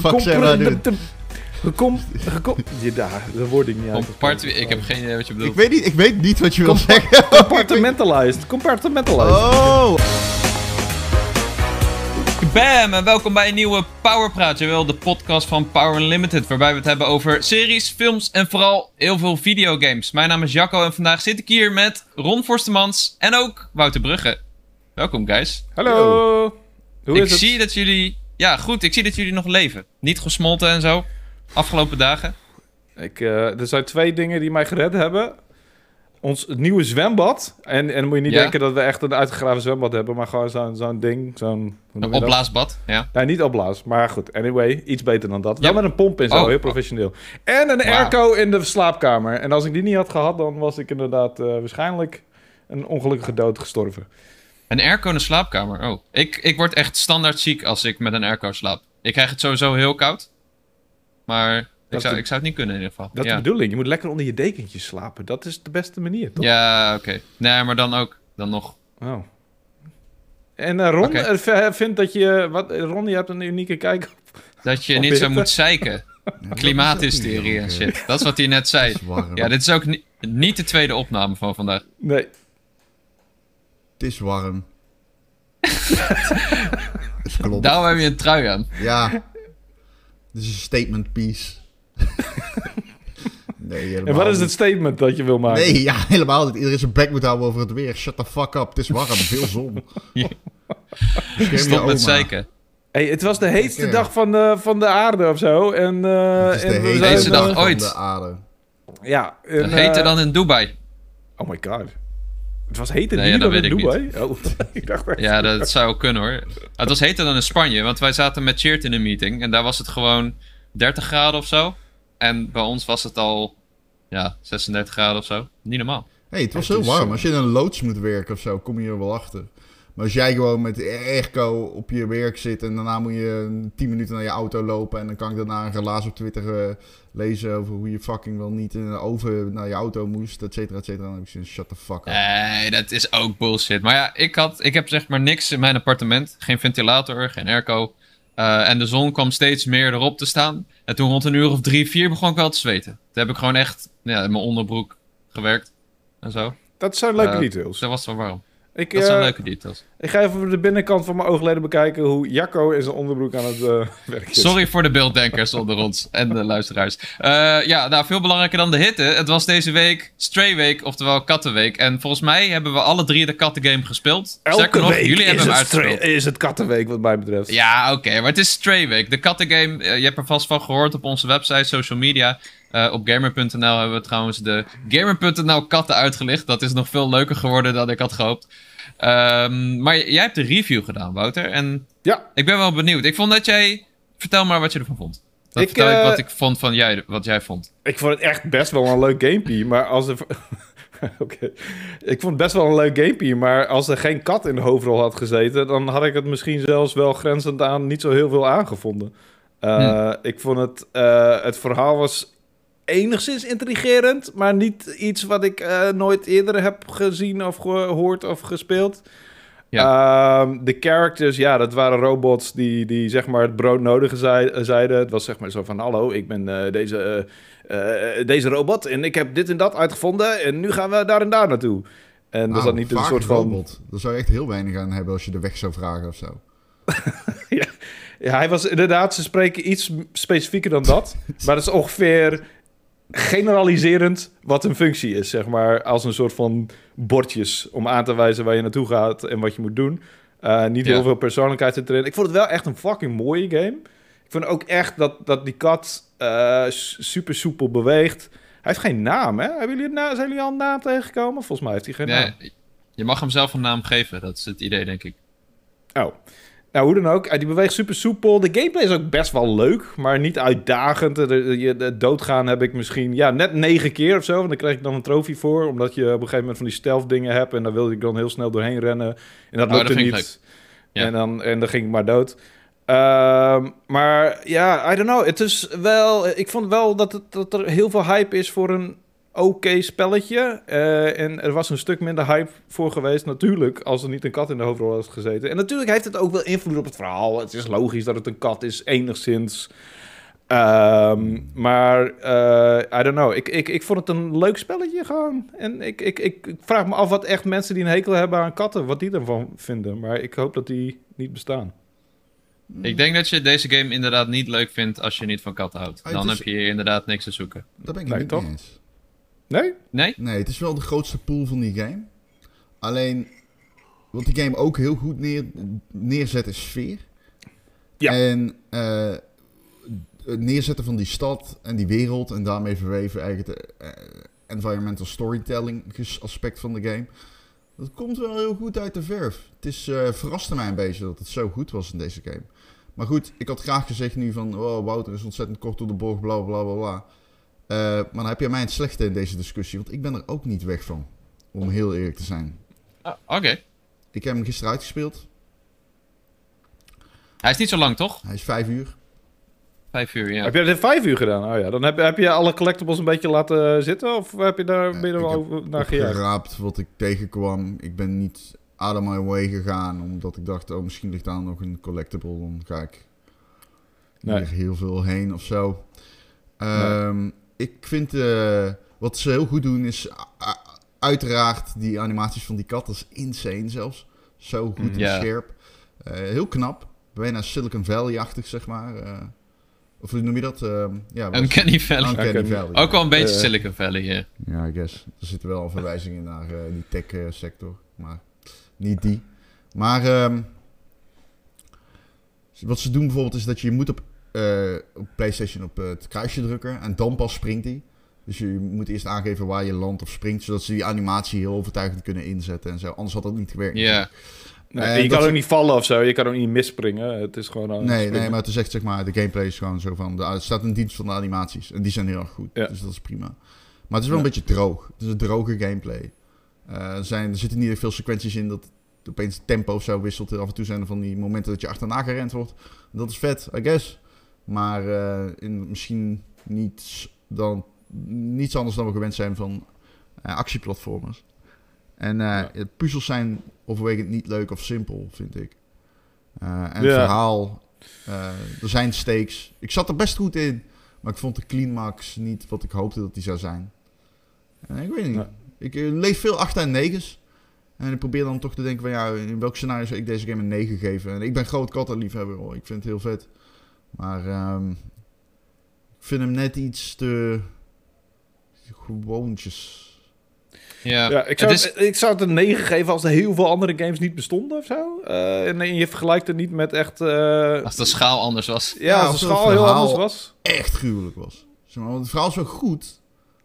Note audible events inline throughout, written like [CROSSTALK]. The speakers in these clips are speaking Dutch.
fuck zijn we aan het doen? Gekom, gekom, ja, daar, daar word ik niet uit. Ik heb geen idee wat je bedoelt. Ik weet niet, ik weet niet wat je wil zeggen. [LAUGHS] Compartmentalized, compartmentalized. Oh! Bam! En welkom bij een nieuwe Powerpraat. Jawel, de podcast van Power Unlimited. Waarbij we het hebben over series, films en vooral heel veel videogames. Mijn naam is Jacco en vandaag zit ik hier met Ron Forstemans en ook Wouter Brugge. Welkom, guys. Hallo. Hoe ik is het? zie dat jullie... Ja, goed. Ik zie dat jullie nog leven. Niet gesmolten en zo. Afgelopen dagen. Ik, eh, er zijn twee dingen die mij gered hebben. Ons nieuwe zwembad. En, en dan moet je niet Ja. denken dat we echt een uitgegraven zwembad hebben, maar gewoon zo'n zo'n ding. Zo'n. Een opblaasbad. Ja. Nee, niet opblaas. Maar goed, anyway, iets beter dan dat. Wel Ja. met een pomp en zo, Oh. heel professioneel. En een airco in de slaapkamer. En als ik die niet had gehad, dan was ik inderdaad eh, waarschijnlijk een ongelukkige dood gestorven. Een airco in de slaapkamer. Oh. Ik, ik word echt standaard ziek als ik met een airco slaap. Ik krijg het sowieso heel koud. Maar ik zou, de- ik zou het niet kunnen in ieder geval. Dat is de bedoeling. Je moet lekker onder je dekentjes slapen. Dat is de beste manier, toch? Ja, oké. Nee, maar dan ook. Dan nog. Oh. En eh, Ron Oké. eh, vindt dat je... Wat, Ron, je hebt een unieke kijk op... Dat je Op niet zo moet zeiken. [LAUGHS] Klimaathysterie en shit. Dat is wat hij net zei. Warm. Ja, dit is ook ni- niet de tweede opname van vandaag. Nee. Het is warm. [LAUGHS] Het klopt. Daarom heb je een trui aan. Ja. Dit is een statement piece. [LAUGHS] nee, helemaal En wat is het statement dat je wil maken? Nee, ja, helemaal niet. Iedereen zijn bek moet houden over het weer. Shut the fuck up. Het is warm. Veel zon. [LAUGHS] Ja. Stop met zeiken. Hey, het was de heetste dag van de, van de aarde of zo. En, eh, Het is de en we heetste dag eh, van ooit. de aarde. Ja. En, Dat heette eh, dan in Dubai. Oh my god. Het was heter Nee, ja, dat dan in weet ik Dubai? Oh, [LAUGHS] ik dacht echt... Ja, dat zou ook kunnen hoor. Het was heter dan in Spanje, want wij zaten met Cheert in een meeting. En daar was het gewoon 30 graden of zo. En bij ons was het al ja, 36 graden of zo. Niet normaal. hey, het was heel warm. Als je in een loods moet werken of zo, kom je er wel achter. Maar als jij gewoon met airco op je werk zit en daarna moet je 10 minuten naar je auto lopen en dan kan ik daarna een relaas op Twitter eh, lezen over hoe je fucking wel niet in een oven naar je auto moest, et cetera, et cetera. Dan heb ik zoiets, shut the fuck up. Nee, dat is ook bullshit. Maar ja, ik, had, ik heb zeg maar niks in mijn appartement. Geen ventilator, geen airco. Eh, en de zon kwam steeds meer erop te staan. En toen rond een uur of drie, vier begon ik wel te zweten. Toen heb ik gewoon echt ja, in mijn onderbroek gewerkt. En zo. Dat zijn leuke Eh, details. Dat was wel warm. Ik, Dat zijn eh, leuke details. ik ga even de binnenkant van mijn oogleden bekijken hoe Jacco in zijn onderbroek aan het eh [LAUGHS] werk is. Sorry voor de beelddenkers onder ons en de luisteraars. Eh, ja, nou, veel belangrijker dan de hitte. Het was deze week Stray Week, oftewel Kattenweek. En volgens mij hebben we alle drie de kattengame gespeeld. Elke Sterker nog, week jullie is, hebben hem uitgespeeld. is het kattenweek wat mij betreft. Ja, oké, maar het is Stray Week. De kattengame, je hebt er vast van gehoord op onze website, social media. Eh, op gamer.nl hebben we trouwens de gamer.nl katten uitgelicht. Dat is nog veel leuker geworden dan ik had gehoopt. Ehm, maar jij hebt de review gedaan, Wouter. En Ja. ik ben wel benieuwd. Ik vond dat jij... Vertel maar wat je ervan vond. Dan Ik, vertel ik eh, wat ik vond van jij, wat jij vond. Ik vond het echt best wel een leuk gamepie, maar als er... [LAUGHS] Oké. Ik vond het best wel een leuk gamepie, maar als er geen kat in de hoofdrol had gezeten... dan had ik het misschien zelfs wel grenzend aan niet zo heel veel aangevonden. Eh, Ik vond het... het verhaal was enigszins intrigerend, maar niet iets wat ik eh, nooit eerder heb gezien of gehoord of gespeeld. Ehm, de characters, ja, dat waren robots die, die zeg maar het broodnodige zei, zeiden. Het was zeg maar zo van, hallo, ik ben eh, deze, eh, eh, deze robot en ik heb dit en dat uitgevonden en nu gaan we daar en daar naartoe. En er Nou, zat niet een soort van... robot. Daar zou je echt heel weinig aan hebben als je de weg zou vragen of zo. [LAUGHS] Ja, hij was inderdaad, ze spreken iets specifieker dan dat. [LAUGHS] maar dat is ongeveer generaliserend wat een functie is, zeg maar. Als een soort van bordjes om aan te wijzen waar je naartoe gaat en wat je moet doen. Eh, niet Ja. heel veel persoonlijkheid zit erin. Ik vond het wel echt een fucking mooie game. Ik vond ook echt dat, dat die kat eh, super soepel beweegt. Hij heeft geen naam, hè? Hebben jullie, na- zijn jullie al een naam tegengekomen? Volgens mij heeft hij geen naam. Je mag hem zelf een naam geven. Dat is het idee, denk ik. Oh. Nou, hoe dan ook. eh, Die beweegt super soepel. De gameplay is ook best wel leuk, maar niet uitdagend. Je- de doodgaan heb ik misschien ja, net negen keer of zo. Want daar krijg ik dan een trofee voor. Omdat je op een gegeven moment van die stealth dingen hebt. En daar wilde ik dan heel snel doorheen rennen. En dat Oh, lukte dat niet. Ja. En, dan, en dan ging ik maar dood. Ehm, maar ja, I don't know. Het is wel... Ik vond wel dat, het, dat er heel veel hype is voor een oké spelletje. Eh, en er was een stuk minder hype voor geweest, natuurlijk, als er niet een kat in de hoofdrol was gezeten. En natuurlijk heeft het ook wel invloed op het verhaal. Het is logisch dat het een kat is, enigszins. Ehm, maar, eh, I don't know. Ik, ik, ik vond het een leuk spelletje gewoon. En ik, ik, ik, ik vraag me af wat echt mensen die een hekel hebben aan katten, wat die ervan vinden. Maar ik hoop dat die niet bestaan. Ik denk dat je deze game inderdaad niet leuk vindt als je niet van katten houdt. Ah, Dan heb je hier inderdaad niks te zoeken. Daar ben ik Nee, niet toch? eens. Nee? Nee? Nee, het is wel de grootste pool van die game. Alleen, wat die game ook heel goed neer, neerzet is sfeer. Ja. En eh, het neerzetten van die stad en die wereld en daarmee verweven eigenlijk het eh, environmental storytelling aspect van de game. Dat komt wel heel goed uit de verf. Het is, eh, verraste mij een beetje dat het zo goed was in deze game. Maar goed, ik had graag gezegd nu van... Oh, Wouter is ontzettend kort door de bocht, bla bla bla bla. Eh, maar dan heb je mij het slechte in deze discussie. Want ik ben er ook niet weg van. Om heel eerlijk te zijn. Ah, Oké. Ik heb hem gisteren uitgespeeld. Hij is niet zo lang, toch? Hij is vijf uur. Vijf uur, ja. Heb je dat in vijf uur gedaan? Oh ja, dan heb, heb je alle collectibles een beetje laten zitten? Of heb je daar, ben je er ik wel heb over naar gejaagd? Geraapt wat ik tegenkwam. Ik ben niet out of my way gegaan. Omdat ik dacht, oh misschien ligt daar nog een collectible. Dan ga ik Nee. hier heel veel heen of zo. Ehm, Ik vind eh, wat ze heel goed doen is uiteraard die animaties van die kat. Dat is insane zelfs. Zo goed en Ja. scherp. Eh, heel knap. Bijna Silicon Valley-achtig zeg maar. Eh, of hoe noem je dat? Ehm, ja, Uncanny Valley. Uncanny Uncanny. Valley. Ook wel een beetje. Silicon Valley hier. Ja, I guess. Er zitten wel verwijzingen naar eh, die tech-sector, maar niet die. Maar ehm, wat ze doen bijvoorbeeld is dat je moet op, eh, op PlayStation op eh, het kruisje drukken en dan pas springt hij. Dus je moet eerst aangeven waar je landt of springt, zodat ze die animatie heel overtuigend kunnen inzetten en zo. Anders had dat niet gewerkt. Ja. Nee, Eh, je kan ook niet vallen of zo. Je kan ook niet misspringen. Het is gewoon... Nee, springen. nee, maar het is echt zeg maar, de gameplay is gewoon zo van, de, het staat in dienst van de animaties. En die zijn heel erg goed, Ja. dus dat is prima. Maar het is wel een beetje droog. Het is een droge gameplay. Eh, er, zijn, er zitten niet echt veel sequenties in dat opeens tempo of zo wisselt. Af en toe zijn er van die momenten dat je achterna gerend wordt. Dat is vet, I guess. Maar eh, in, misschien niet dan, niets anders dan we gewend zijn van eh, actieplatformers. En eh, Ja. puzzels zijn overwegend niet leuk of simpel, vind ik. En het Ja. verhaal, er zijn stakes. Ik zat er best goed in, maar ik vond de climax niet wat ik hoopte dat die zou zijn. En ik weet niet. Ik leef veel 8 en 9's. En ik probeer dan toch te denken van ja, in welk scenario zou ik deze game een 9 geven? En ik ben groot kattenliefhebber hoor. Ik vind het heel vet. Maar ehm, ik vind hem net iets te gewoontjes. Ja. Ja, ik zou, Het het, ik zou het een 9 geven als er heel veel andere games niet bestonden of zo. Eh, en je vergelijkt het niet met echt... eh, Als de schaal anders was. ja, als als de schaal heel anders was. Echt gruwelijk was. Zeg maar, want het verhaal is wel goed.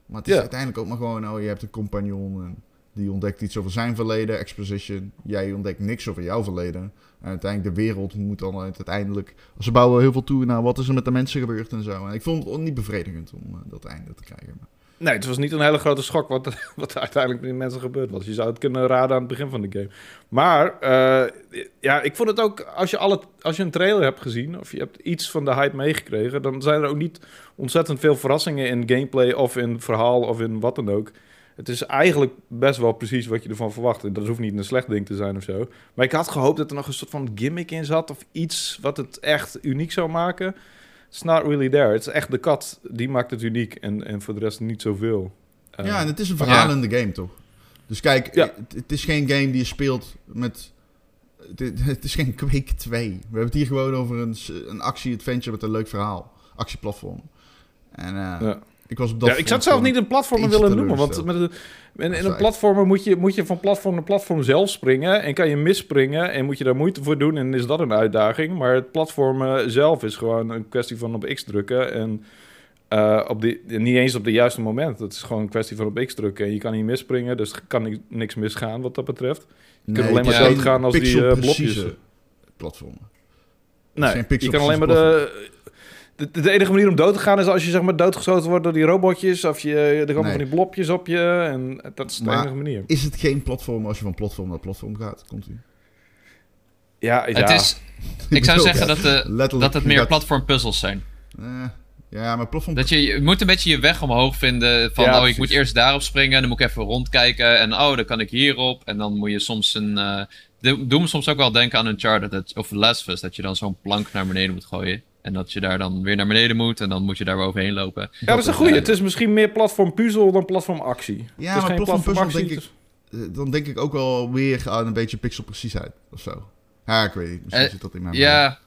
Maar het is Ja. uiteindelijk ook maar gewoon, oh je hebt een compagnon en die ontdekt iets over zijn verleden, exposition. Jij ontdekt niks over jouw verleden. En uiteindelijk de wereld moet dan uiteindelijk... Ze bouwen heel veel toe naar wat is er met de mensen gebeurd en zo. En ik vond het niet bevredigend om eh, dat einde te krijgen. Maar- Nee, het was niet een hele grote schok wat, [LAUGHS] wat er uiteindelijk met die mensen gebeurd was. Je zou het kunnen raden aan het begin van de game. Maar eh, ja, ik vond het ook, als je, alle, als je een trailer hebt gezien, of je hebt iets van de hype meegekregen, dan zijn er ook niet ontzettend veel verrassingen in gameplay of in verhaal of in wat dan ook. Het is eigenlijk best wel precies wat je ervan verwacht. En dat hoeft niet een slecht ding te zijn of zo. Maar ik had gehoopt dat er nog een soort van gimmick in zat. Of iets wat het echt uniek zou maken. It's not really there. Het is echt de kat. Die maakt het uniek. En, en voor de rest niet zoveel. Eh, ja, en het is een verhalende game toch? Dus kijk, Ja. het, het is geen game die je speelt met... Het, het is geen Quake 2. We hebben het hier gewoon over een, een actie-adventure met een leuk verhaal. Actieplatform. En eh, ja. Ik was op dat ja, ik zou het zelf niet een platformer willen noemen. Want met een, in, een platformer moet je, moet je van platform naar platform zelf springen. En kan je misspringen. En moet je daar moeite voor doen. En is dat een uitdaging. Maar het platformen zelf is gewoon een kwestie van op X drukken. En eh, op die, niet eens op het juiste moment. Het is gewoon een kwestie van op X drukken. En je kan niet misspringen. Dus kan ni- niks misgaan wat dat betreft. Je kunt alleen maar is dood geen gaan als die, eh, blokjes- platformen. Nee, je kan alleen maar de, de... De enige manier om dood te gaan is als je zeg maar doodgeschoten wordt door die robotjes. Of je, er komen Nee. van die blopjes op je. En dat is de Maar- enige manier. Is het geen platform als je van platform naar platform gaat? Komt u? Ja, ja. Het is, [LAUGHS] ik zou zeggen dat, de, dat het meer gaat- platform puzzels zijn. Eh, Ja, maar platform... Dat je, je moet een beetje je weg omhoog vinden. Van, Ja, oh, ik precies. moet eerst daarop springen. Dan moet ik even rondkijken. En oh, dan kan ik hierop. En dan moet je soms een... eh de- doe me soms ook wel denken aan Uncharted dat, of The Last of Us. Dat je dan zo'n plank naar beneden moet gooien. En dat je daar dan weer naar beneden moet. En dan moet je daar weer overheen lopen. Ja, dat is een goeie. Het is misschien meer platform puzzel dan platform actie. Ja, het is maar geen platform puzzel denk ik- Eh, Dan denk ik ook wel weer aan een beetje pixelpreciesheid of zo. Ja, ik weet niet. Misschien Eh, zit dat in mijn Ja,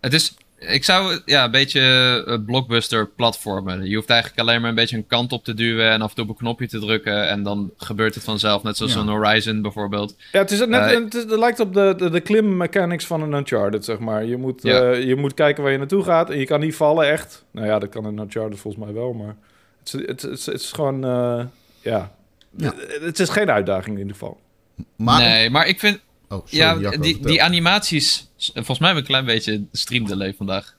het is. Ik zou ja, een beetje eh, blockbuster platformen. Je hoeft eigenlijk alleen maar een beetje een kant op te duwen en af en toe op een knopje te drukken. En dan gebeurt het vanzelf. Net zoals Ja. een Horizon bijvoorbeeld. Ja, het, is net, Eh, het, is- het lijkt op de, de, de klim mechanics van een Uncharted, zeg maar. Je moet, Ja. eh, je moet kijken waar je naartoe gaat en je kan niet vallen, echt. Nou ja, dat kan een Uncharted volgens mij wel, maar... Het is, het, het is gewoon, eh, ja... Ja. Het, het is geen uitdaging in ieder geval. Maar, nee, maar ik vind. Oh, sorry, ja, Jacco, die, vertel. die animaties. Volgens mij hebben we een klein beetje streamdelay vandaag.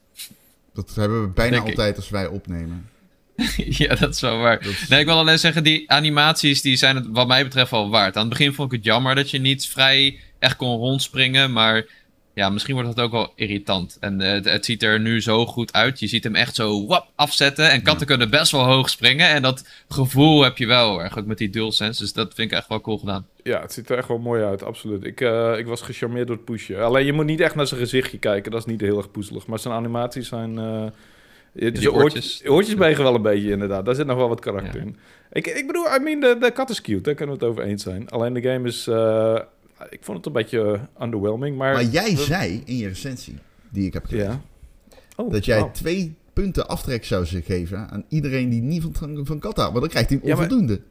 Dat hebben we bijna Denk ik. altijd als wij opnemen. [LAUGHS] ja, dat is wel waar. Is- Nee, ik wil alleen zeggen, die animaties die zijn het wat mij betreft wel waard. Aan het begin vond ik het jammer dat je niet vrij echt kon rondspringen, maar ja, misschien wordt het ook wel irritant. En eh, het, het ziet er nu zo goed uit. Je ziet hem echt zo wap afzetten en katten kunnen best wel hoog springen. En dat gevoel heb je wel erg, ook met die DualSense. Dus dat vind ik echt wel cool gedaan. Ja, het ziet er echt wel mooi uit, absoluut. Ik, eh, ik was gecharmeerd door het pushen. Alleen je moet niet echt naar zijn gezichtje kijken, dat is niet heel erg poezelig. Maar zijn animaties zijn... eh het is Die oortjes. oortjes. oortjes wegen wel een beetje, inderdaad. Daar zit nog wel wat karakter Ja. in. Ik, ik bedoel, I mean, de, de kat is cute, daar kunnen we het over eens zijn. Alleen de game is... eh, ik vond het een beetje eh, underwhelming, maar... Maar jij zei in je recensie, die ik heb gelezen, Ja. Oh, dat jij twee punten aftrek zou ze geven aan iedereen die niet van, van kat houdt. Maar dan krijgt hij een Ja, maar- onvoldoende.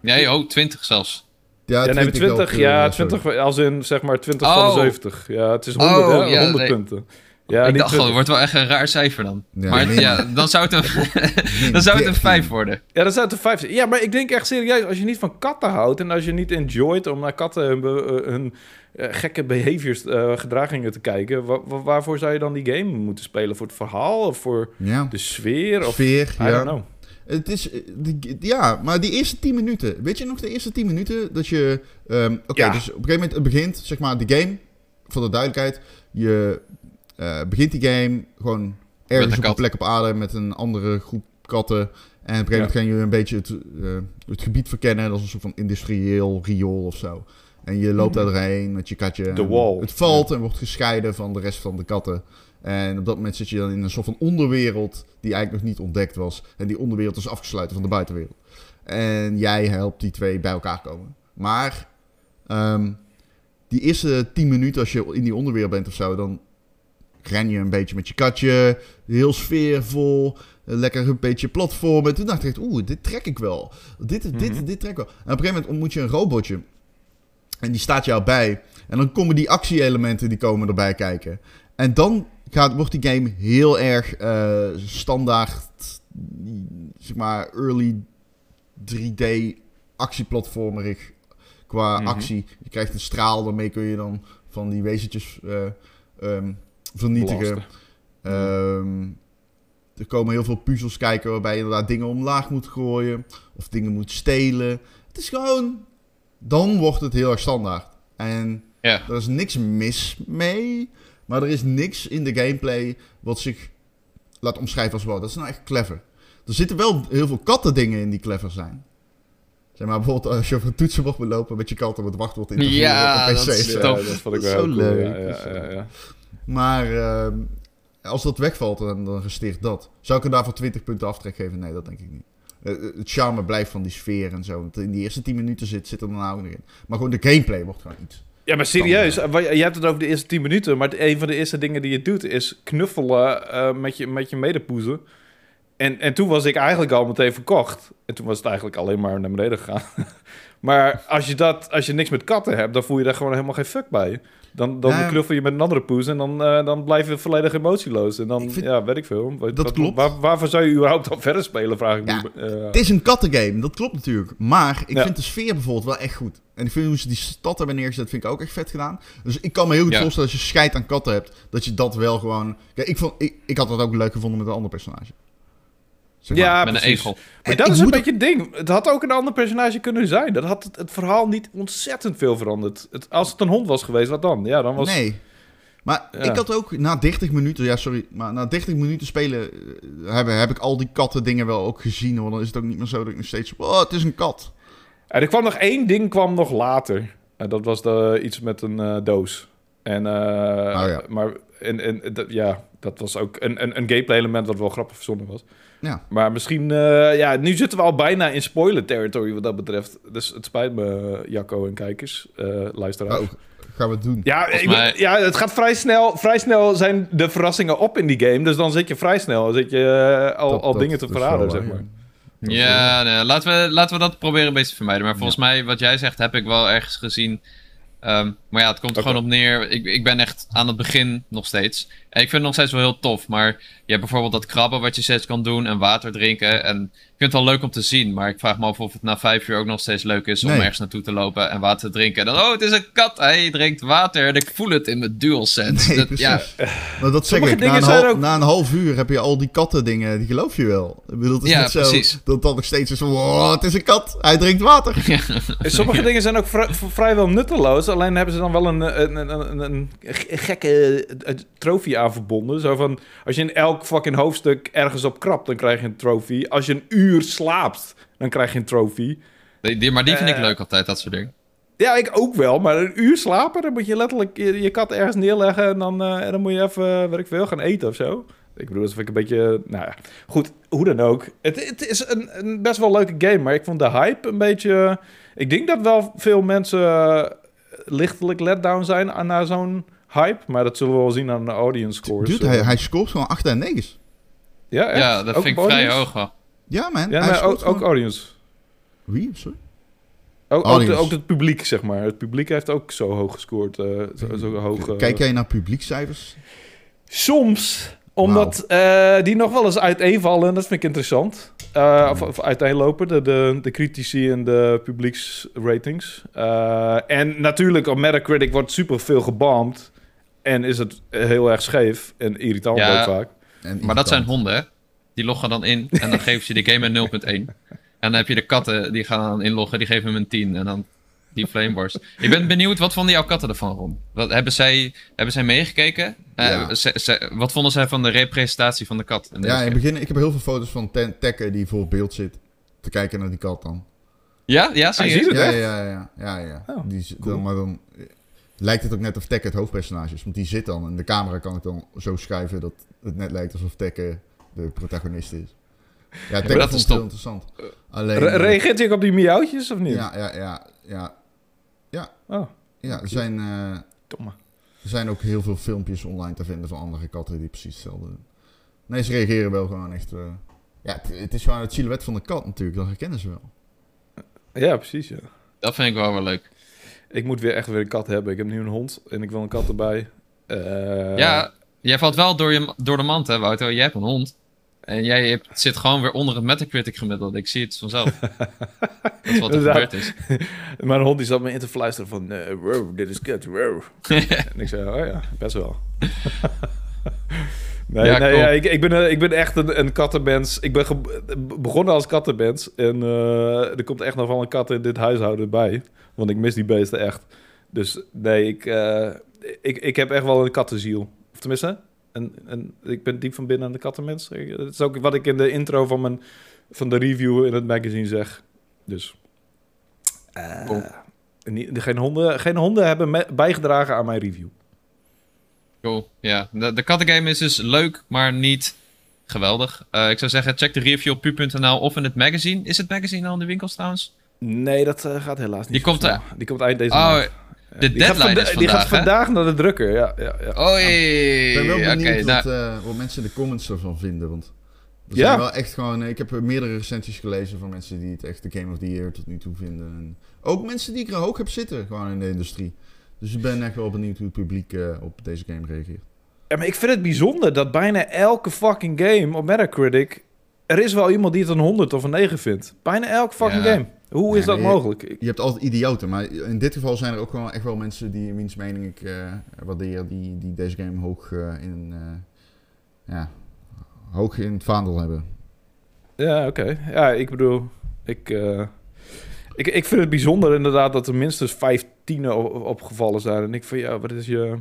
Nee, oh, 20 zelfs. Ja, nee, 20 20, ook, ja, eh, sorry. 20, als in zeg maar 20 Oh. van de 70. Ja, het is 100, Oh, hè? ja, 100 nee. punten. Ja, ik dacht al, 20. het wordt wel echt een raar cijfer dan. Ja, maar nee. ja, dan zou het een, [LAUGHS] [LAUGHS] dan zou het een 13. 5 worden. Ja, dat zou het een 5 zijn. Ja, maar ik denk echt serieus, als je niet van katten houdt en als je niet enjoyt om naar katten hun, eh, hun eh, gekke behaviors, eh, gedragingen te kijken, wa- wa- waarvoor zou je dan die game moeten spelen? Voor het verhaal of voor Ja, de sfeer? Of, sfeer, I ja. don't know. Het is, ja, maar die eerste 10 minuten. Weet je nog de eerste 10 minuten dat je. ehm, Oké, Ja. dus op een gegeven moment het begint, zeg maar, de game. Voor de duidelijkheid. Je eh, begint die game gewoon ergens een op een plek op aarde met een andere groep katten. En op een gegeven moment gaan jullie een beetje het, eh, het gebied verkennen. Dat is een soort van industrieel riool of zo. En je loopt daar doorheen met je katje. En wall. Het valt en wordt gescheiden van de rest van de katten. En op dat moment zit je dan in een soort van onderwereld die eigenlijk nog niet ontdekt was. En die onderwereld is afgesloten van de buitenwereld. En jij helpt die twee bij elkaar komen. Maar ehm, die eerste 10 minuten als je in die onderwereld bent of zo, dan ren je een beetje met je katje. Heel sfeervol. eh, Lekker een beetje platformen. Toen dacht ik, echt, oeh, dit trek ik wel. Dit, dit, Mhm. dit trek ik wel. En op een gegeven moment ontmoet je een robotje. En die staat jou bij. En dan komen die actie-elementen die komen erbij kijken. En dan gaat, wordt die game heel erg eh, standaard, zeg maar, early 3D actieplatformerig qua Mhm. actie. Je krijgt een straal, daarmee kun je dan van die wezentjes eh, ehm, vernietigen. Ehm, er komen heel veel puzzels kijken waarbij je inderdaad dingen omlaag moet gooien. Of dingen moet stelen. Het is gewoon... Dan wordt het heel erg standaard. En Ja. er is niks mis mee. Maar er is niks in de gameplay wat zich laat omschrijven als wow. Dat is nou echt clever. Er zitten wel heel veel kattendingen in die clever zijn. Zeg maar bijvoorbeeld als je over een toetsenbord moet lopen met je kat op het wachtwoord in te voeren Ja, op een dat PC. is Ja, dat vond ik Dat is wel zo leuk. Ja, Dat is ja, ja, ja. Maar ehm, als dat wegvalt, dan, dan resteert dat. Zou ik er daarvoor 20 punten aftrek geven? Nee, dat denk ik niet. Eh, eh, het charme blijft van die sfeer en zo. Want in die eerste 10 minuten zit, zit er dan ook nog in. Maar gewoon de gameplay wordt gewoon iets. Ja, maar serieus, eh, je hebt het over de eerste 10 minuten, maar een van de eerste dingen die je doet is knuffelen eh, met, je, met je medepoezen. En, en toen was ik eigenlijk al meteen verkocht. En toen was het eigenlijk alleen maar naar beneden gegaan. [LAUGHS] maar als je, dat, als je niks met katten hebt, dan voel je daar gewoon helemaal geen fuck bij. Dan, dan Ja. knuffel je met een andere poes en dan, eh, dan blijf je volledig emotieloos. En dan, vind- ja, weet ik veel. Dat wat- klopt. Waar, waarvoor zou je überhaupt al verder spelen, vraag ik Ja, me. Eh, Het is een kattengame, dat klopt natuurlijk. Maar ik Ja. vind de sfeer bijvoorbeeld wel echt goed. En ik vind hoe ze die stad hebben neergezet, vind ik ook echt vet gedaan. Dus ik kan me heel goed voorstellen als je scheid aan katten hebt, dat je dat wel gewoon... Kijk, ik, vond, ik, ik had dat ook leuk gevonden met een ander personage. Zeg maar. ja, Met een precies. egel. Maar En dat ik is een beetje het ding. Het had ook een ander personage kunnen zijn. Dat had het, het verhaal niet ontzettend veel veranderd. Het, als het een hond was geweest, wat dan? Ja, dan was... Nee. Maar Ja. ik had ook na 30 minuten, ja sorry, maar na 30 minuten spelen eh, heb, heb ik al die katten dingen wel ook gezien. Want dan is het ook niet meer zo dat ik nog steeds, oh het is een kat. En er kwam nog één ding kwam nog later. En dat was de, iets met een eh, doos. En, eh, ja. Maar en, en, dat- ja, dat was ook een, een, een gameplay element wat wel grappig verzonnen was. Ja. Maar misschien, eh, ja, nu zitten we al bijna in spoiler territory wat dat betreft. Dus het spijt me, Jacco en kijkers, eh luisteraars. Oh, gaan we het doen. Ja, ik mij- ja, het gaat vrij snel. Vrij snel zijn de verrassingen op in die game. Dus dan zit je vrij snel zit je, eh, al, Dat- al dat dingen te verraden, zeg maar. ja. Ja, nee, laten, we, laten we dat proberen een beetje te vermijden. Maar volgens mij, wat jij zegt, heb ik wel ergens gezien. Ehm, maar ja, het komt er gewoon op neer. Ik, ik ben echt aan het begin nog steeds. En ik vind het nog steeds wel heel tof. Maar je hebt bijvoorbeeld dat krabben wat je steeds kan doen. En water drinken. En ik vind het wel leuk om te zien. Maar ik vraag me af of het na vijf uur ook nog steeds leuk is om Nee. ergens naartoe te lopen en water te drinken. En dan, oh, het is een kat. Hij drinkt water. En ik voel het in mijn DualSense. Nee, Dat- precies. ja, [LAUGHS] Maar dat zeg Sommige ik, na dingen een, zijn hal- ook- na een half uur heb je al die katten dingen, die geloof je wel. Ik bedoel, het is Ja, niet zo dat dat nog steeds is van, wow, het is een kat, hij drinkt water. [LAUGHS] Sommige dingen zijn ook vri- vrijwel nutteloos. Alleen hebben ze dan wel een, een, een, een, een ge- gekke eh, trofee aan verbonden. Zo van, als je in elk fucking hoofdstuk ergens op krabt, dan krijg je een trofee. Als je een uur slaapt, dan krijg je een trofee. die, die- maar die vind ik Eh, leuk altijd, dat soort dingen. Ja, ik ook wel. Maar een uur slapen, dan moet je letterlijk je, je kat ergens neerleggen. En dan, eh, en dan moet je even, weet ik veel, gaan eten of zo. Ik bedoel, dat vind ik een beetje... Nou ja, goed, hoe dan ook. Het, het is een, een best wel leuke game, maar ik vond de hype een beetje... Ik denk dat wel veel mensen eh, lichtelijk let down zijn aan naar zo'n hype. Maar dat zullen we wel zien aan de audience scores. Dude, hij, hij scoort gewoon 8 en 9. Ja, echt? Ja, dat Ook vind ik vrij hoog wel. Ja man, Ja, hij maar ook, audience. Wie? Sorry? Ook, ook, de- Audience. ook het publiek, zeg maar. Het publiek heeft ook zo hoog gescoord. eh, zo, zo hoog, eh, Kijk jij naar publiekcijfers? Soms, omdat eh, die nog wel eens uiteenvallen. Dat vind ik interessant. Eh, of, of uiteenlopen, de, de, de critici en de publieksratings. Eh, en natuurlijk, op Metacritic wordt super veel gebamd. En is het heel erg scheef en irritant Ja. ook vaak. En Maar dat zijn honden, hè? Die loggen dan in en dan geven ze die game een 0.1. En dan heb je de katten, die gaan inloggen, die geven hem een 10. En dan die Flameworst. Ik ben benieuwd, wat vonden jouw katten ervan, Ron? Wat, hebben, zij, hebben zij meegekeken? Eh, Ja. ze- ze- wat vonden zij van de representatie van de kat? in Ja, in het begin, ik heb heel veel foto's van Ten- Tekken die voor beeld zit. Te kijken naar die kat dan. ja, ja, zie je serieus? het Ja, echt? ja, ja, ja, ja. Oh, die, cool. dan, maar dan eh, lijkt het ook net of Tekken het hoofdpersonage is. Want die zit dan en de camera kan ik dan zo schuiven dat het net lijkt alsof Tekken de protagonist is. Ja, Tekken dat vond is ik heel interessant. Alleen, Re- eh, reageert hij ook op die miauwtjes of niet? ja, ja, ja, ja. Oh, Ja, er zijn, eh, domme. er zijn ook heel veel filmpjes online te vinden van andere katten die precies hetzelfde doen. Nee, ze reageren wel gewoon echt... eh, ja, het, het is gewoon het silhouet van de kat natuurlijk, dat herkennen ze wel. Ja, precies, ja. Dat vind ik wel wel leuk. Ik moet weer echt weer een kat hebben. Ik heb nu een hond en ik wil een kat erbij. Eh, ja, jij valt wel door, je, door de mand, hè, Wouter? Jij hebt een hond. En jij hebt, zit gewoon weer onder het Metacritic gemiddelde. Ik zie het vanzelf. [LAUGHS] dat is wat er gebeurd is. [LAUGHS] Mijn hond die zat me in te fluisteren van... eh wow, dit is kut, wow. [LAUGHS] en ik zei, oh ja, best wel. nee, Ja, nee cool. ja, ik, ik, ben, eh, ik ben echt een, een kattenmens. Ik ben begonnen als kattenmens. En eh, er komt echt nog wel een kat in dit huishouden bij. Want ik mis die beesten echt. Dus nee, ik, ik, ik heb echt wel een kattenziel. Of tenminste, een, een, ik ben diep van binnen een kattenmens. Ik- Dat is ook wat ik in de intro van, mijn, van de review in het magazine zeg. Dus... eh, niet- geen, honden, geen honden hebben me- bijgedragen aan mijn review. Cool, ja. De, de kattengame is dus leuk, maar niet geweldig. Eh, ik zou zeggen, check de review op pu.nl of in het magazine. Is het magazine al in de winkels trouwens? Nee, dat eh, gaat helaas niet. Die komt, eh, Die komt eind deze Oh, maand. De die gaat deadline vanda- is Die gaat vandaag, hè? vandaag naar de drukker, ja. ja, ja. Oei, Ik ben wel oké. benieuwd nou, wat, eh, wat mensen in de comments ervan vinden. Want er Ja. zijn wel echt gewoon... Ik heb meerdere recensies gelezen van mensen die het echt de Game of the Year tot nu toe vinden. En ook mensen die ik er hoog heb zitten, gewoon in de industrie. Dus ik ben echt wel benieuwd hoe het publiek eh, op deze game reageert. Ja, maar ik vind het bijzonder dat bijna elke fucking game op Metacritic... Er is wel iemand die het een 100 of een 9 vindt. Bijna elke fucking Ja. game. Hoe is Ja, dat je- mogelijk? Je hebt altijd idioten, maar in dit geval zijn er ook wel echt wel mensen die, wiens mening ik eh, waardeer, die, die deze game hoog, eh, in, eh, ja, hoog in het vaandel hebben. Ja, oké. Ja, ik bedoel... Ik, eh, ik, ik vind het bijzonder inderdaad dat er minstens vijf tienen o- opgevallen zijn. En ik van, ja, wat is je...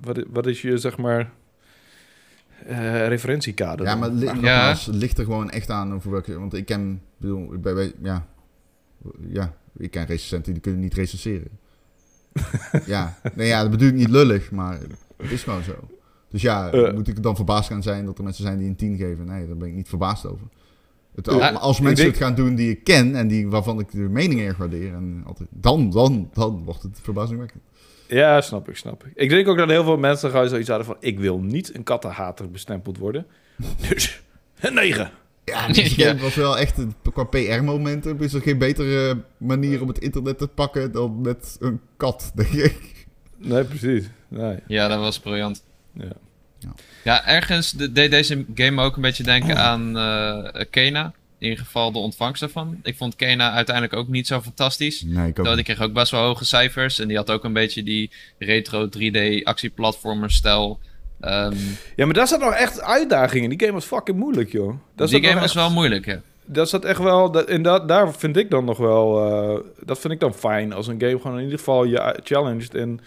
wat, wat is je, zeg maar, eh, referentiekader? Ja, dan? maar li- Ja. nogmaals, het ligt er gewoon echt aan over welke... Want ik ken, bedoel, ik ben, bij- ja, ja, ik ken recensenten die kunnen niet recenseren. [LAUGHS] ja, nee, ja, dat bedoel ik niet lullig, maar het is gewoon zo. Dus ja, Eh. moet ik dan verbaasd gaan zijn dat er mensen zijn die een 10 geven? Nee, daar ben ik niet verbaasd over. Het, Ja, als mensen denk- het gaan doen die ik ken en die, waarvan ik de mening erg waardeer, en altijd, dan, dan, dan wordt het verbazingwekkend. Ja, snap ik, snap ik. Ik denk ook dat heel veel mensen gewoon zoiets hadden van... ik wil niet een kattenhater bestempeld worden. [LAUGHS] Dus een 9. Ja, deze [LAUGHS] Ja. game was wel echt, een- qua PR-momentum is er geen betere manier om het internet te pakken dan met een kat, [LAUGHS] denk ik. Nee, precies. Nee. Ja, dat was briljant. Ja. Ja, ergens de- deed deze game ook een beetje denken aan eh Kena. In ieder geval de ontvangst daarvan. Ik vond Kena uiteindelijk ook niet zo fantastisch. Nee, ik ook die kreeg ook best wel hoge cijfers. En die had ook een beetje die retro 3D actieplatformer Ehm, ja, maar daar zat nog echt uitdagingen. Die game was fucking moeilijk, joh. Daar die game was echt- wel moeilijk, ja. Dat zat echt wel... Dat, en dat, daar vind ik dan nog wel... eh, dat vind ik dan fijn. Als een game gewoon in ieder geval je challenged... En,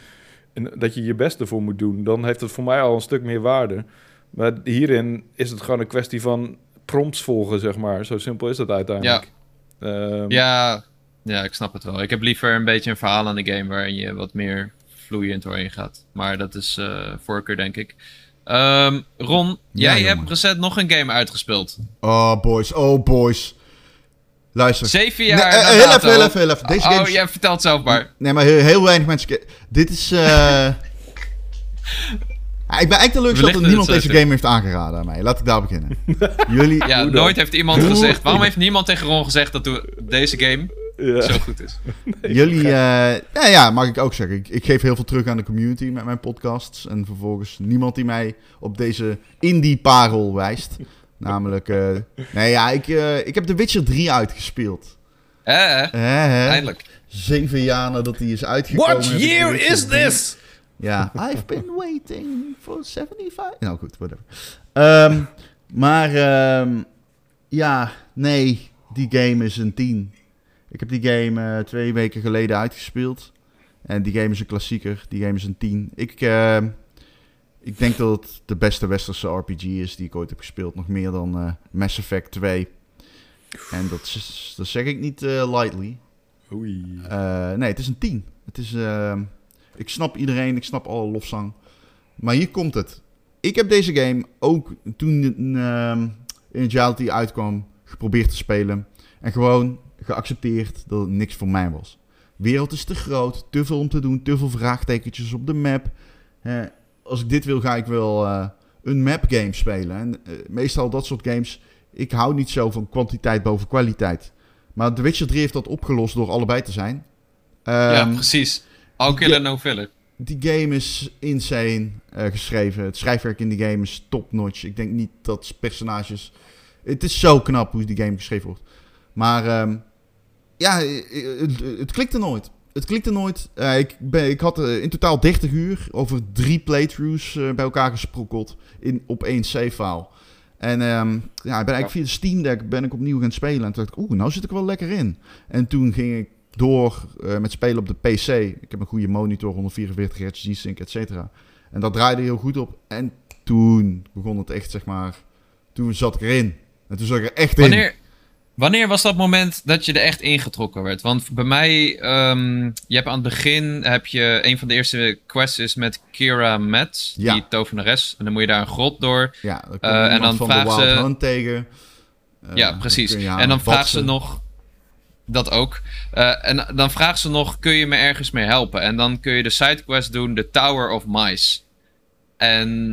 en dat je je best ervoor moet doen. Dan heeft het voor mij al een stuk meer waarde. Maar hierin is het gewoon een kwestie van prompts volgen, zeg maar. Zo simpel is dat uiteindelijk. Ja. Ja, ja, ik snap het wel. Ik heb liever een beetje een verhaal aan de game waarin je wat meer vloeiend doorheen gaat. Maar dat is eh voorkeur, denk ik. Ehm, Ron, jij jongen. hebt recent nog een game uitgespeeld. Oh, boys. Oh, boys. Luister. Zeven Nee, jaar eh, na heel even, heel even, heel even. Deze oh, jij vertelt zelf maar. Nee, maar heel, heel weinig mensen... Dit is... eh [LAUGHS] Ja, ik ben eigenlijk teleurgesteld dat lichten niemand deze game heeft aangeraden aan mij. Laat ik daar beginnen. [LAUGHS] Jullie... Ja, nooit heeft iemand gezegd. Waarom heeft niemand tegen Ron gezegd dat de- deze game Ja. zo goed is? [LAUGHS] Jullie, eh ja, ja, mag ik ook zeggen. Ik, ik geef heel veel terug aan de community met mijn podcasts. En vervolgens niemand die mij op deze indie-parel wijst. [LAUGHS] Namelijk, eh, nee ja, ik, eh, ik heb The Witcher 3 uitgespeeld. Hè? Eindelijk. Zeven jaar nadat die is uitgekomen. What year is 3 this? Ja, I've been waiting for 75. Nou goed, whatever. Ehm, maar ehm, ja, nee, die game is een 10. Ik heb die game eh, twee weken geleden uitgespeeld. En die game is een klassieker. Die game is een 10. Ik, ehm, ik denk dat het de beste westerse RPG is die ik ooit heb gespeeld. Nog meer dan eh, Mass Effect 2. En dat, is- dat zeg ik niet eh, lightly. Oei. Eh, nee, het is een 10. Het is, ehm, ik snap iedereen, ik snap alle lofzang. Maar hier komt het. Ik heb deze game ook toen ehm in Reality uitkwam geprobeerd te spelen. En gewoon geaccepteerd dat het niks voor mij was. Wereld is te groot, te veel om te doen, te veel vraagtekentjes op de map. Eh, als ik dit wil, ga ik wel eh, een map game spelen. En eh, meestal dat soort games, ik hou niet zo van kwantiteit boven kwaliteit. Maar The Witcher 3 heeft dat opgelost door allebei te zijn. ja, Ehm, precies. All killer, no filler. die game is insane eh, geschreven. Het schrijfwerk in die game is top-notch. Ik denk niet dat personages... Het is zo knap hoe die game geschreven wordt. Maar ehm, ja, eh, het, het klikte nooit. Het klikte nooit. Eh, ik, ben, ik had eh, in totaal 30 uur over drie playthroughs eh, bij elkaar gesprokkeld in, op één save-file. En ehm, ja, ik ben eigenlijk via de Steam Deck ben ik opnieuw gaan spelen. En toen dacht ik, oeh, nou zit ik wel lekker in. En toen ging ik door eh, met spelen op de PC. Ik heb een goede monitor, 144 Hz, G-Sync, et cetera. En dat draaide heel goed op. En toen begon het echt, zeg maar... Toen zat ik erin. En toen zat ik er echt in. Wanneer, was dat moment dat je er echt ingetrokken werd? Want bij mij, ehm, je hebt aan het begin, heb je een van de eerste quests is met Kira Metz, Ja. die tovenares. En dan moet je daar een grot door. Ja, Eh, en dan van de Wild ze- Hunt tegen. Eh, ja, precies. en dan vraagt ze nog, dat ook. Eh, en dan vraagt ze nog, kun je me ergens mee helpen? En dan kun je de sidequest doen, The Tower of Mice. En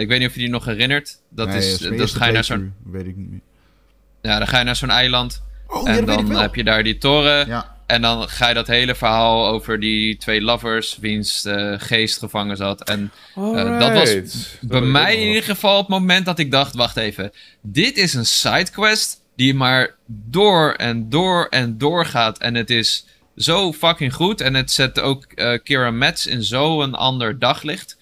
ik weet niet of je die nog herinnert. Dat Nee, is, dat ga je naar zo'n, Weet ik niet meer. Ja, dan ga je naar zo'n eiland. Oh, en dat dan heb je daar die toren. Ja, En dan ga je dat hele verhaal over die twee lovers, wiens eh, geest gevangen zat. En Eh, dat was bij mij in ieder geval het moment dat ik dacht: wacht even, dit is een sidequest die maar door en door en door gaat. En het is zo fucking goed. En het zet ook eh, Kira Metz in zo'n ander daglicht.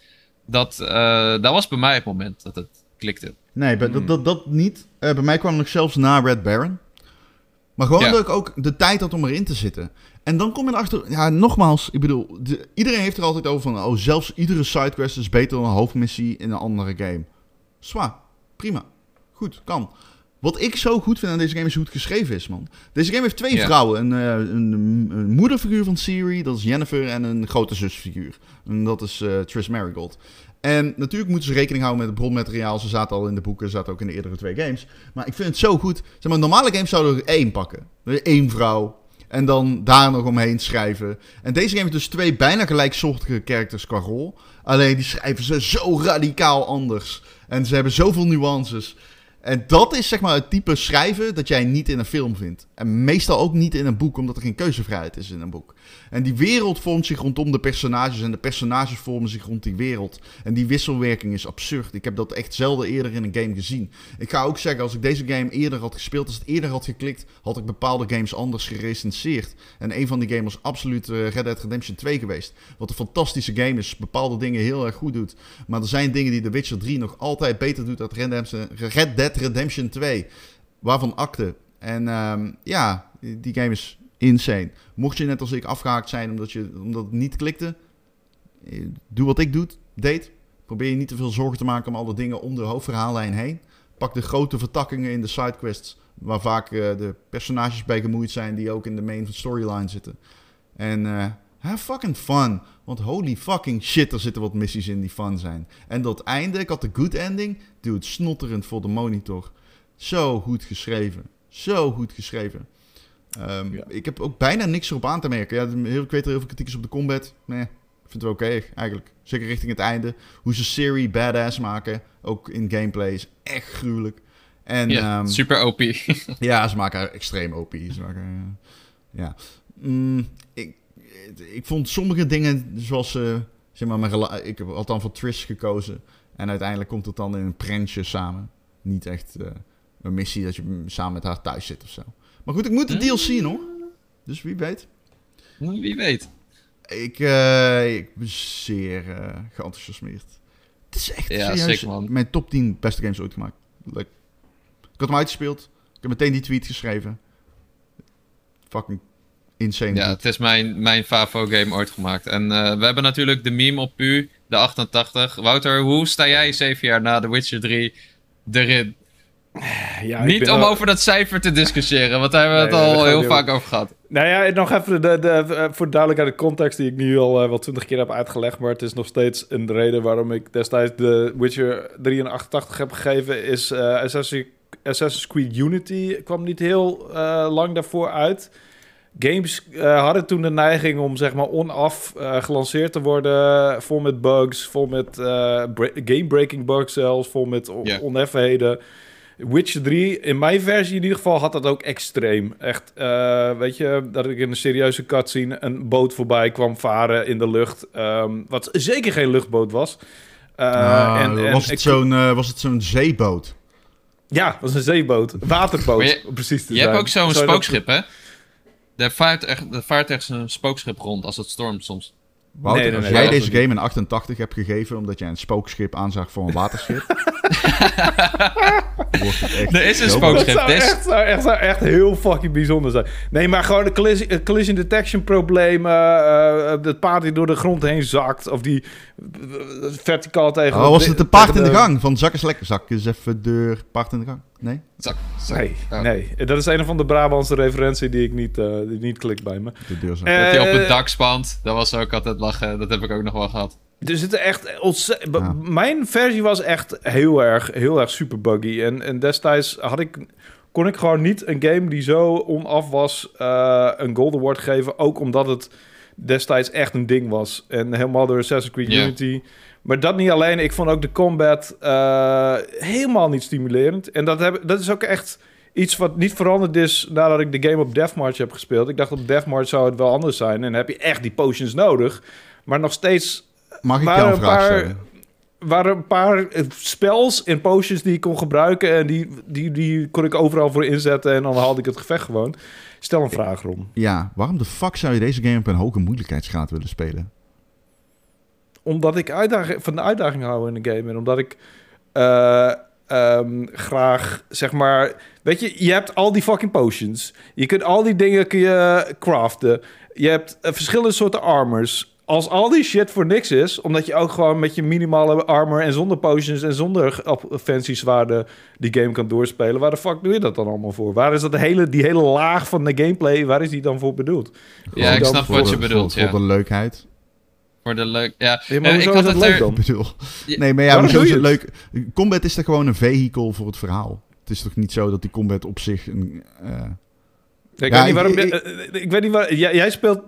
Dat, eh, dat was bij mij het moment dat het klikte. nee, bij- Hmm. dat, dat, dat niet. Eh, bij mij kwam nog zelfs na Red Baron. Maar gewoon Ja. dat ik ook de tijd had om erin te zitten. En dan kom je erachter, ja, nogmaals, ik bedoel, de- iedereen heeft er altijd over van, oh, zelfs iedere sidequest is beter dan een hoofdmissie in een andere game. Zwaar, prima, goed, kan. Wat ik zo goed vind aan deze game is hoe het geschreven is, man. Deze game heeft twee vrouwen. Een, eh, een, een moederfiguur van Siri, dat is Jennifer, en een grote zusfiguur. En dat is eh Triss Marigold. En natuurlijk moeten ze rekening houden met het bronmateriaal. Ze zaten al in de boeken, zaten ook in de eerdere twee games. Maar ik vind het zo goed. Zeg maar, normale games zouden er één pakken. Één vrouw. En dan daar nog omheen schrijven. En deze game heeft dus twee bijna gelijksoortige characters qua rol. Alleen die schrijven ze zo radicaal anders. En ze hebben zoveel nuances. En dat is zeg maar het type schrijven dat jij niet in een film vindt. En meestal ook niet in een boek, omdat er geen keuzevrijheid is in een boek. En die wereld vormt zich rondom de personages en de personages vormen zich rond die wereld. En die wisselwerking is absurd. Ik heb dat echt zelden eerder in een game gezien. Ik ga ook zeggen, als ik deze game eerder had gespeeld, als het eerder had geklikt, had ik bepaalde games anders gerecenseerd. En een van die games was absoluut eh, Red Dead Redemption 2 geweest. Wat een fantastische game is, bepaalde dingen heel erg goed doet. Maar er zijn dingen die The Witcher 3 nog altijd beter doet dan Red Redemption- Redemption 2. Waarvan akte. En ehm, ja, die game is insane. Mocht je net als ik afgehaakt zijn omdat, je, omdat het niet klikte, eh, doe wat ik doe, deed. Probeer je niet te veel zorgen te maken om alle dingen om de hoofdverhaallijn heen. Pak de grote vertakkingen in de sidequests, waar vaak eh, de personages bij gemoeid zijn die ook in de main storyline zitten. En eh have fucking fun. Want holy fucking shit, er zitten wat missies in die fun zijn. En dat einde, ik had de good ending, dude, snotterend voor de monitor. Zo goed geschreven. Zo goed geschreven. Ehm, Ja. Ik heb ook bijna niks erop aan te merken. Ja, heel, ik weet er heel veel kritiek is op de combat. Nee, ik vind het wel oké eigenlijk. Zeker richting het einde. Hoe ze Siri badass maken, ook in gameplay, is echt gruwelijk. En Ja, ehm, super OP. [LAUGHS] ja, ze maken haar extreem OP. Ze maken, eh, ja. Mm, ik, vond sommige dingen, zoals, eh, zeg maar, mijn ik heb althans voor Trish gekozen. En uiteindelijk komt het dan in een prentje samen. Niet echt eh, een missie dat je samen met haar thuis zit of zo. Maar goed, ik moet de deal zien hoor. Dus wie weet. Wie weet. Ik, eh, ik ben zeer geenthousiasmeerd. Het is echt Ja, serieus sick, man. mijn top 10 beste games ooit gemaakt. Leuk. Ik had hem uitgespeeld. Ik heb meteen die tweet geschreven. Fucking insane. Ja, goed. het is mijn, mijn Favo game ooit gemaakt. En eh, we hebben natuurlijk de meme op Pu, de 88. Wouter, hoe sta jij zeven jaar na The Witcher 3 erin? Ja, Niet om al- over dat cijfer te discussiëren, want daar hebben we Nee, het al heel vaak over gehad. Nou ja, nog even de, de, eh, voor duidelijkheid de context die ik nu al eh, wel twintig keer heb uitgelegd. Maar het is nog steeds een reden waarom ik destijds de Witcher 3 en 88 heb gegeven. Is eh, Assassin's, Creed Unity kwam niet heel eh, lang daarvoor uit. Games eh, hadden toen de neiging om zeg maar on-off eh, gelanceerd te worden. Vol met bugs, vol met eh, game-breaking bugs zelfs, vol met on- oneffenheden. Witcher 3, in mijn versie in ieder geval, had dat ook extreem. Echt, eh, weet je, dat ik in een serieuze cutscene een boot voorbij kwam varen in de lucht. ehm, wat zeker geen luchtboot was. Eh, Ah, en, en was, ik- het zo'n, was het zo'n zeeboot? Ja, het was een zeeboot. Waterboot, je- om precies te Je zijn. hebt ook zo'n dat- spookschip, hè? Er vaart, echt, er vaart echt een spookschip rond als het stormt soms. Wouter, Nee, nee, als nee, jij deze game in 88 hebt gegeven omdat jij een spookschip aanzag voor een waterschip, [LAUGHS] echt... Er is een heel Dat spookschip. zou is- echt, zou, echt, zou echt heel fucking bijzonder zijn. Nee, maar gewoon de collision, eh, collision detection problemen. eh, het paard die door de grond heen zakt. Of die eh, verticaal tegen... Oh, was het een paard in de gang? Van zak eens lekker, zak eens even deur, paard in de gang? Nee? Zak, zak. Nee, Oh. nee, dat is een van de Brabantse referentie die ik niet, eh, die niet klikt bij me. De deur. Eh, Dat hij op het dak spant, dat was ook altijd lachen. Dat heb ik ook nog wel gehad. Er zitten echt ontze- b- Ja. Mijn versie was echt heel erg, heel erg super buggy. En, en destijds had ik, kon ik gewoon niet een game die zo onaf was eh, een Gold Award geven. Ook omdat het destijds echt een ding was. En helemaal door Assassin's Creed. Unity. Maar dat niet alleen. Ik vond ook de combat eh, helemaal niet stimulerend. En dat, heb, dat is ook echt iets wat niet veranderd is nadat ik de game op Deathmarch heb gespeeld. Ik dacht op Deathmarch zou het wel anders zijn. En dan heb je echt die potions nodig. Maar nog steeds Mag ik waren jou een een vraag paar- stellen? waren een paar eh, spells en potions die ik kon gebruiken. En die, die, die kon ik overal voor inzetten. En dan haalde ik het gevecht gewoon. Stel een vraag, Ron. Ja, waarom de fuck zou je deze game op een hoge moeilijkheidsgraad willen spelen? Omdat ik uitdaging, van de uitdaging hou in de game. En omdat ik... eh, ehm, graag, zeg maar... Weet je, je hebt al die fucking potions. Je kunt al die dingen kun je craften. Je hebt eh, verschillende soorten armors. Als al die shit voor niks is, omdat je ook gewoon met je minimale armor en zonder potions en zonder fancy zwaarden die game kan doorspelen, waar de fuck doe je dat dan allemaal voor? Waar is dat hele, die hele laag van de gameplay, waar is die dan voor bedoeld? Ja, ik snap Voor wat je bedoelt, Voor, ja. voor de leukheid. Voor de leuk... Ja, Ja, maar Eh, hoezo ik had is dat leuk er- dan? Bedoel. Ja, Nee, maar ja, hoezo is het leuk? Combat is toch gewoon een vehikel voor het verhaal? Het is toch niet zo dat die combat op zich een... eh, Ik, Ja, weet niet waarom, ik- eh, ik weet niet waar, jij, jij speelt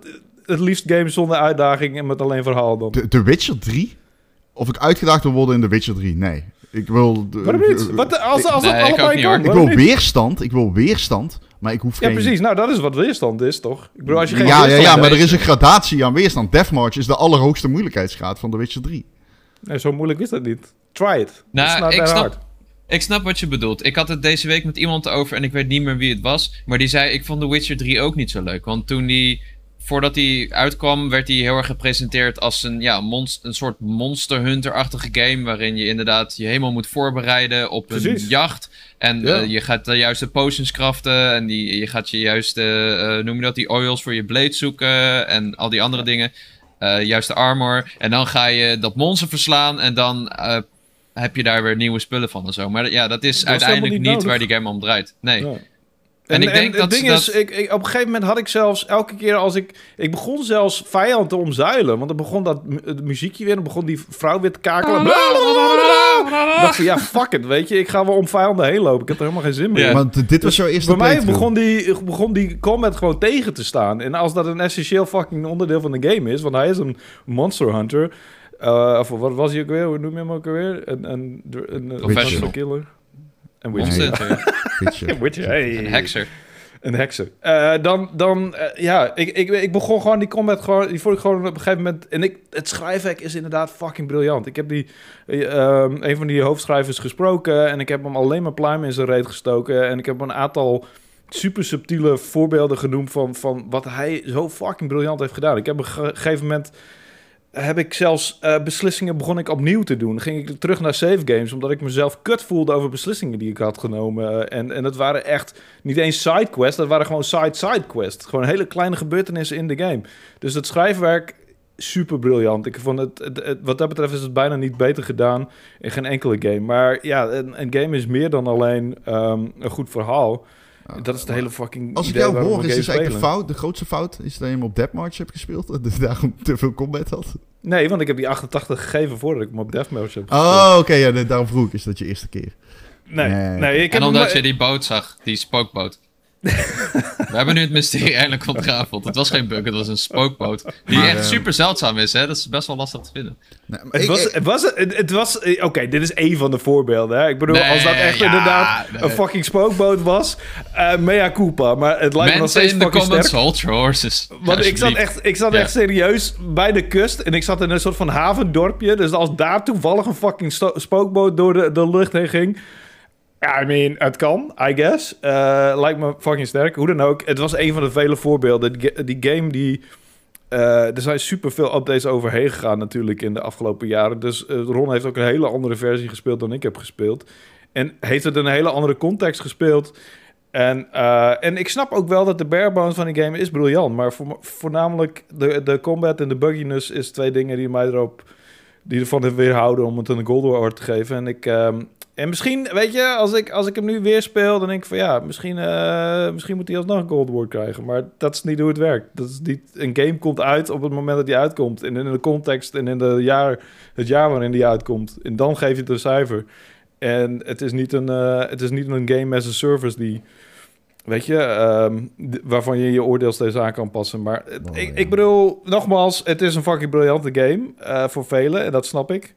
het liefst games zonder uitdaging en met alleen verhaal dan. The, The Witcher 3? Of ik uitgedaagd wil worden in The Witcher 3? Nee. Ik wil... de- Waarom niet? Wat, als als Nee, het allebei kan. Ik wil niet? weerstand. Ik wil weerstand. Maar ik hoef Ja, geen... precies. Nou, dat is wat weerstand is, toch? Ik bedoel, als je geen ja, ja, ja, maar er is een gradatie aan weerstand. Deathmarch is de allerhoogste moeilijkheidsgraad van The Witcher 3. Nee, zo moeilijk is dat niet. Try it. Nou, ik snap- hard. Ik snap wat je bedoelt. Ik had het deze week met iemand over en ik weet niet meer wie het was. Maar die zei, ik vond The Witcher 3 ook niet zo leuk. Want toen die, voordat hij uitkwam, werd hij heel erg gepresenteerd als een, ja, monst- een soort Monster Hunter-achtige game. Waarin je inderdaad je helemaal moet voorbereiden op een jacht. En Ja. eh, je gaat de juiste potions craften. En die, je gaat je juiste, eh, noem je dat, die oils voor je blade zoeken. En al die andere dingen. Eh, juiste armor. En dan ga je dat monster verslaan. En dan eh, heb je daar weer nieuwe spullen van en zo. Maar ja, dat is Dat uiteindelijk niet niet waar die game om draait. Nee. Ja. En ik denk het dat ding ze is, ik, ik, op een gegeven moment had ik zelfs elke keer als ik... Ik begon zelfs vijand te omzuilen. Want dan begon dat het muziekje weer. Dan begon die vrouw weer te kakelen. Ik dacht van, ja, fuck it, weet je. Ik ga wel om vijanden heen lopen. Ik heb er helemaal geen zin meer Ja. Want dit was jouw eerste Bij mij begon die, begon die combat gewoon tegen te staan. En als dat een essentieel fucking onderdeel van de game is... Want hij is een monster hunter... eh, of wat was hij ook weer? Hoe noem je hem ook weer? Een, een, een, een Professional. killer. Een [LAUGHS] witcher. Monster Hunter. Witcher. Witcher, hey. Een hekser. Een hekser. Eh, dan, dan eh, ja, ik, ik, ik begon gewoon die combat gewoon, die vond ik gewoon op een gegeven moment, en ik, het schrijfwerk is inderdaad fucking briljant. Ik heb die, eh, ehm, een van die hoofdschrijvers gesproken en ik heb hem alleen maar pluim in zijn reet gestoken en ik heb een aantal super subtiele voorbeelden genoemd van, van wat hij zo fucking briljant heeft gedaan. Ik heb op een ge- gegeven moment heb ik zelfs eh, beslissingen begon ik opnieuw te doen. Ging ik terug naar save games, omdat ik mezelf kut voelde over beslissingen die ik had genomen. Eh, en, en het waren echt niet eens sidequests, dat waren gewoon side-side quests. Gewoon hele kleine gebeurtenissen in de game. Dus het schrijfwerk, super briljant. Ik vond het, het- het- wat dat betreft is het bijna niet beter gedaan in geen enkele game. Maar ja, een, een game is meer dan alleen ehm, een goed verhaal. Dat is de hele fucking Als ik jou hoor, is dus eigenlijk de fout, de grootste fout, is dat je hem op Deathmarch hebt gespeeld. En [LAUGHS] dus daarom te veel combat had. Nee, want ik heb die 88 gegeven voordat ik hem op Deathmatch heb gespeeld. Oh, oké, ja, nee, daarom vroeg ik. Is dat je eerste keer? Nee, Nee. nee, ik heb En omdat hem- je die boot zag, die spookboot. We hebben nu het mysterie eindelijk ontrafeld. Het was geen bug, het was een spookboot. Die Maar, echt eh, super zeldzaam is, hè? Dat is best wel lastig te vinden. Nee, maar Het ik- was, ik- het was, het, het was eh, oké, dit is één van de voorbeelden. Hè? Ik bedoel, als dat echt ja, inderdaad nee. een fucking spookboot was, eh mea culpa. Maar het lijkt me nog Mensen steeds in de comments, sterk. hold your horses. Want ik zat, echt, ik zat Ja. echt serieus bij de kust en ik zat in een soort van havendorpje. Dus als daar toevallig een fucking spookboot door de, de lucht heen ging... Ja, I mean, het kan, I guess. Eh, lijkt me fucking sterk. Hoe dan ook, het was een van de vele voorbeelden. Die, ga- die game die... eh, er zijn superveel updates overheen gegaan natuurlijk in de afgelopen jaren. Dus eh, Ron heeft ook een hele andere versie gespeeld dan ik heb gespeeld. En heeft het in een hele andere context gespeeld. En, en ik snap ook wel dat de bare bones van die game is briljant. Maar voor, voornamelijk de, de combat en de bugginess is twee dingen die mij erop... Die ervan weerhouden om het een Gold Award te geven. En ik... en misschien, weet je, als ik, als ik hem nu weer speel, dan denk ik van ja, misschien, eh, misschien moet hij alsnog een Gold Award krijgen. Maar dat is niet hoe het werkt. Dat is niet, een game komt uit op het moment dat hij uitkomt. En in de context en in de jaar, het jaar waarin die uitkomt. En dan geef je het een cijfer. En het is niet een, eh, het is niet een game as a service die, weet je, ehm, waarvan je je oordeel steeds aan kan passen. Maar Oh, ik, ja. ik bedoel, nogmaals, het is een fucking briljante game eh, voor velen. En dat snap ik.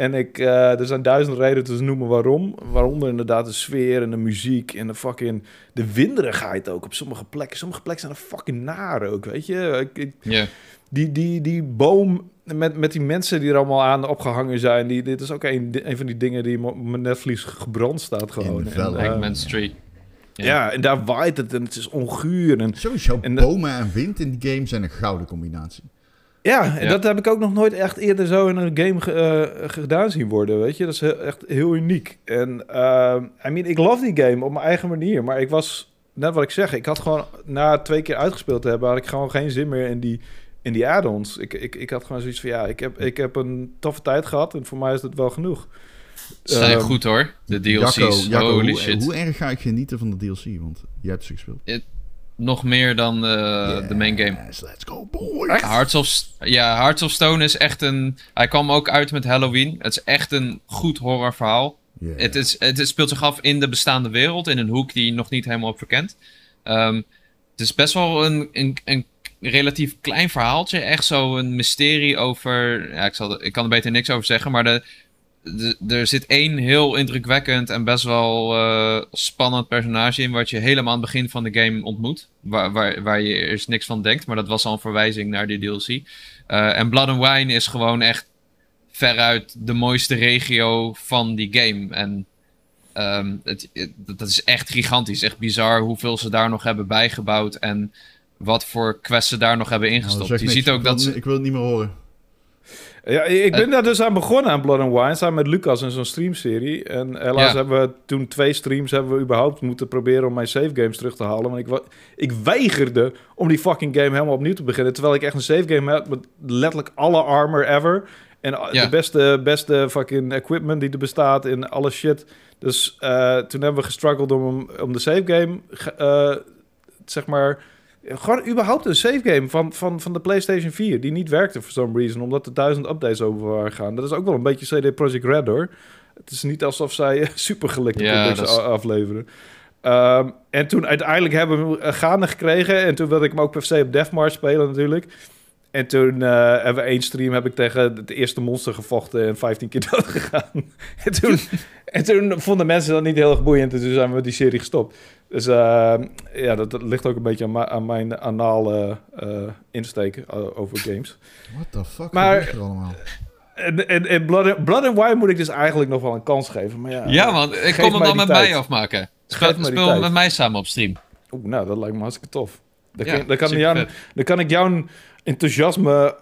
En ik, eh, er zijn duizend redenen te noemen waarom. Waaronder inderdaad de sfeer en de muziek en de fucking... De winderigheid ook op sommige plekken. Sommige plekken zijn er fucking naar ook, weet je. Ik, ik- Ja. die, die, die boom met, met die mensen die er allemaal aan opgehangen zijn. Die, dit is ook een, een van die dingen die op mijn netvlies gebrand staat gewoon. vellen. eh, Eggman's Tree. ja. Ja. en daar waait het en het is onguur. En, Sowieso, En de- bomen en wind in die game zijn een gouden combinatie. Ja, Ja. dat heb ik ook nog nooit echt eerder zo in een game ge- eh, gedaan zien worden, weet je. Dat is heel- echt heel uniek. En, ehm I mean, ik love die game op mijn eigen manier. Maar ik was, net wat ik zeg, ik had gewoon na twee keer uitgespeeld te hebben, had ik gewoon geen zin meer in die, in die add-ons. Ik, ik, ik had gewoon zoiets van, ja, ik heb, ik heb een toffe tijd gehad en voor mij is dat wel genoeg. Ze zijn Ehm, goed hoor, de DLC's. Jacco, Jacco, Holy hoe, shit. hoe erg ga ik genieten van de DLC? Want jij hebt ze gespeeld. Nog meer dan eh, de main game. Let's go boy. Hearts of, ja, Hearts of Stone is echt een... Hij kwam ook uit met Halloween. Het is echt een goed horrorverhaal. Yeah. Het, is, het is- speelt zich af in de bestaande wereld, in een hoek die je nog niet helemaal hebt verkend. Ehm, het is best wel een, een, een relatief klein verhaaltje. Echt zo een mysterie over. Ja, ik, zal ik kan er beter niks over zeggen, maar de, de- er zit één heel indrukwekkend en best wel eh, spannend personage in. Wat je helemaal aan het begin van de game ontmoet. Waar, waar, waar je eerst niks van denkt, maar dat was al een verwijzing naar die DLC. Eh, en Blood and Wine is gewoon echt veruit de mooiste regio van die game. En ehm, het, het- dat is echt gigantisch. Echt bizar hoeveel ze daar nog hebben bijgebouwd. En wat voor quests ze daar nog hebben Nou, ingestopt. je niks. ziet ook ik wil, dat ze... Ik wil het niet meer horen. Ja, ik ben Eh. daar dus aan begonnen aan Blood and Wine, samen met Lucas in zo'n streamserie. En helaas Ja. hebben we toen twee streams hebben we überhaupt moeten proberen om mijn save games terug te halen. Want ik, ik weigerde om die fucking game helemaal opnieuw te beginnen. Terwijl ik echt een save game heb met letterlijk alle armor ever. En Ja. de beste, beste fucking equipment die er bestaat en alle shit. Dus eh, toen hebben we gestruggeld om, om de save game, eh, zeg maar... Gewoon überhaupt een save game van, van, van de PlayStation 4 die niet werkte for some reason, omdat er duizend updates over waren gaan. Dat is ook wel een beetje CD Projekt Red hoor. Het is niet alsof zij [LAUGHS] super gelikte Ja, producten is- afleveren. Ehm, en toen uiteindelijk hebben we hem eh, gaande gekregen. En toen wilde ik hem ook per se op Deathmarch spelen natuurlijk. En toen eh, hebben we één stream heb ik tegen het eerste monster gevochten en 15 keer [LAUGHS] dood gegaan. en, toen, [LAUGHS] en toen vonden mensen dat niet heel erg boeiend. En toen zijn we met die serie gestopt. Dus eh, ja, dat, dat ligt ook een beetje aan, aan mijn anale eh insteek eh, over games. What the fuck Maar- er allemaal? En, en, en Blood, Blood and Wine moet ik dus eigenlijk nog wel een kans geven. Maar ja, Ja man, ik kom hem dan met tijd. mij afmaken. Speel, speel tijd. met mij samen op stream. Oeh, nou, dat lijkt me hartstikke tof. Dan, Ja, kan, dan, kan jou, dan kan ik jouw enthousiasme,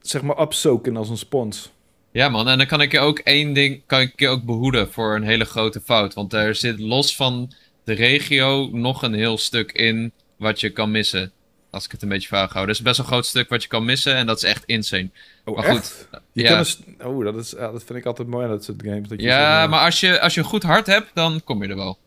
zeg maar, opzoken als een spons. Ja man, en dan kan ik je ook één ding kan ik je ook behoeden voor een hele grote fout. Want er zit los van de regio nog een heel stuk in wat je kan missen. Als ik het een beetje vaag hou. Er is best een groot stuk wat je kan missen en dat is echt insane. Oh, Maar echt? goed, Je ja. kan dus, oh, dat, is, dat vind ik altijd mooi aan dat soort games. Dat je Ja, maar als je, als je een goed hart hebt, dan kom je er wel.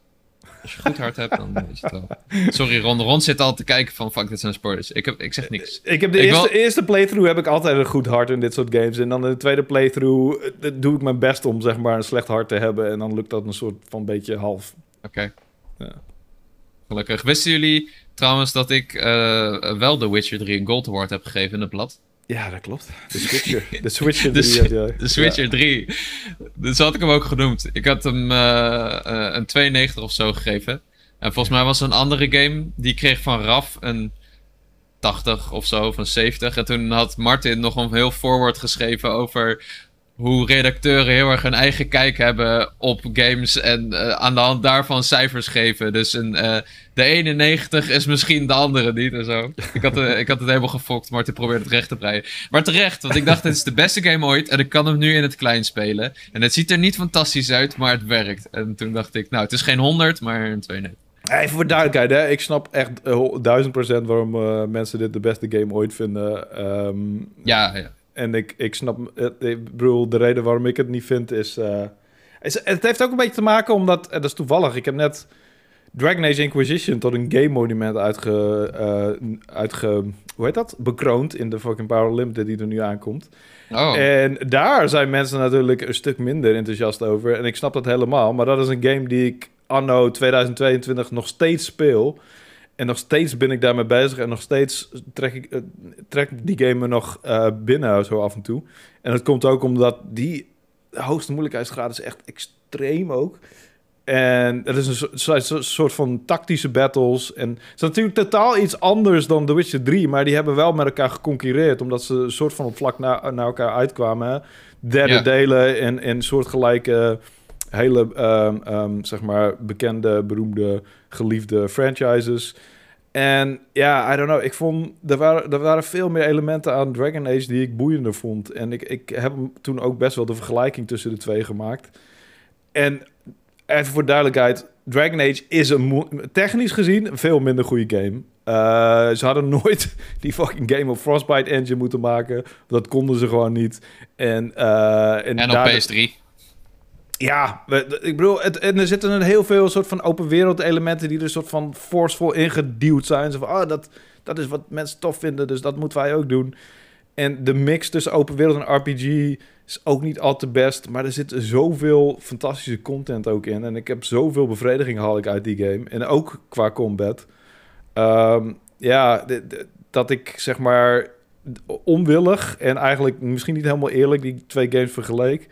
Als je goed hart hebt, dan weet je het wel. Sorry, Ron. Ron zit al te kijken van, fuck, dit zijn spoilers. Ik, heb, ik zeg niks. Ik heb de Ik eerste, wil- eerste playthrough heb ik altijd een goed hart in dit soort games. En dan de tweede playthrough eh, doe ik mijn best om zeg maar een slecht hart te hebben. En dan lukt dat een soort van beetje half. Oké. Ja. Gelukkig. Wisten jullie trouwens dat ik eh, wel The Witcher 3 een Gold Award heb gegeven in het blad? Ja, dat klopt. De [LAUGHS] Switcher. De Switcher. De, die Swi- had jij. de Switcher 3. Dus had ik hem ook genoemd. Ik had hem eh, eh, een 92 of zo gegeven. En volgens mij was er een andere game. Die kreeg van Raf een 80 of zo, of een 70. En toen had Martin nog een heel voorwoord geschreven over hoe redacteuren heel erg hun eigen kijk hebben op games en eh, aan de hand daarvan cijfers geven. Dus een, eh, de 91 is misschien de andere niet en zo. Ik had, eh, ik had het helemaal gefokt, Martin probeerde het recht te breien. Maar terecht, want ik dacht, dit is de beste game ooit en ik kan hem nu in het klein spelen. En het ziet er niet fantastisch uit, maar het werkt. En toen dacht ik, nou, het is geen 100, maar een 92. Even voor duidelijkheid, hè. ik snap echt duizend procent waarom mensen dit de beste game ooit vinden. Ehm, Ja, ja. En ik, ik snap, het, ik bedoel, de reden waarom ik het niet vind is, eh, is... Het heeft ook een beetje te maken omdat, en dat is toevallig, ik heb net Dragon Age Inquisition tot een game monument uitge, eh, uitge... Hoe heet dat? Bekroond in de fucking Power Limited die er nu aankomt. Oh, En daar zijn mensen natuurlijk een stuk minder enthousiast over. En ik snap dat helemaal. Maar dat is een game die ik anno 2022 nog steeds speel. En nog steeds ben ik daarmee bezig. En nog steeds trek ik eh, trek die game me nog eh, binnen zo af en toe. En dat komt ook omdat die hoogste moeilijkheidsgraad is echt extreem ook. En het is een so- so- so- soort van tactische battles. En het is natuurlijk totaal iets anders dan The Witcher 3. Maar die hebben wel met elkaar geconcurreerd. Omdat ze een soort van op vlak na, naar elkaar uitkwamen. Hè? Derde Ja. delen en, en soortgelijke... Hele, ehm, ehm, zeg maar, bekende, beroemde, geliefde franchises. En ja, I don't know. Ik vond, er waren, er waren veel meer elementen aan Dragon Age die ik boeiender vond. En ik, ik heb toen ook best wel de vergelijking tussen de twee gemaakt. En even voor duidelijkheid, Dragon Age is een technisch gezien een veel minder goede game. Eh, ze hadden nooit [LAUGHS] die fucking Game of Frostbite engine moeten maken. Dat konden ze gewoon niet. En, eh, En op daar- PS3. Ja, ik bedoel, het, en er zitten heel veel soort van open wereld elementen die er soort van forceful ingeduwd zijn. Zo van, oh, dat, dat is wat mensen tof vinden, dus dat moeten wij ook doen. En de mix tussen open wereld en RPG is ook niet al te best, maar er zit zoveel fantastische content ook in. En ik heb zoveel bevrediging haal ik uit die game. En ook qua combat. Ehm, ja, dat ik zeg maar onwillig en eigenlijk misschien niet helemaal eerlijk die twee games vergeleek.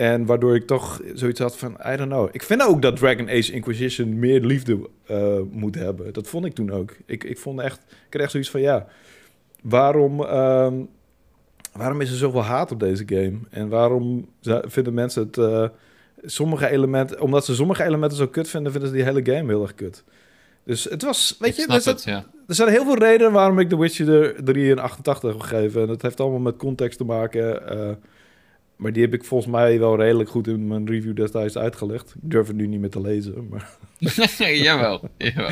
En waardoor ik toch zoiets had van, I don't know. Ik vind ook dat Dragon Age Inquisition meer liefde eh, moet hebben. Dat vond ik toen ook. Ik, ik vond echt, ik echt zoiets van, ja, waarom, ehm, waarom is er zoveel haat op deze game? En waarom vinden mensen het, eh, sommige elementen, omdat ze sommige elementen zo kut vinden, vinden ze die hele game heel erg kut. Dus het was, weet Ik je, er, zat- het, ja. er zijn heel veel redenen waarom ik The Witcher er 3 en 88 heb gegeven. En dat heeft allemaal met context te maken. Eh, maar die heb ik volgens mij wel redelijk goed in mijn review destijds uitgelegd. Ik durf het nu niet meer te lezen, maar [LAUGHS] jawel, jawel.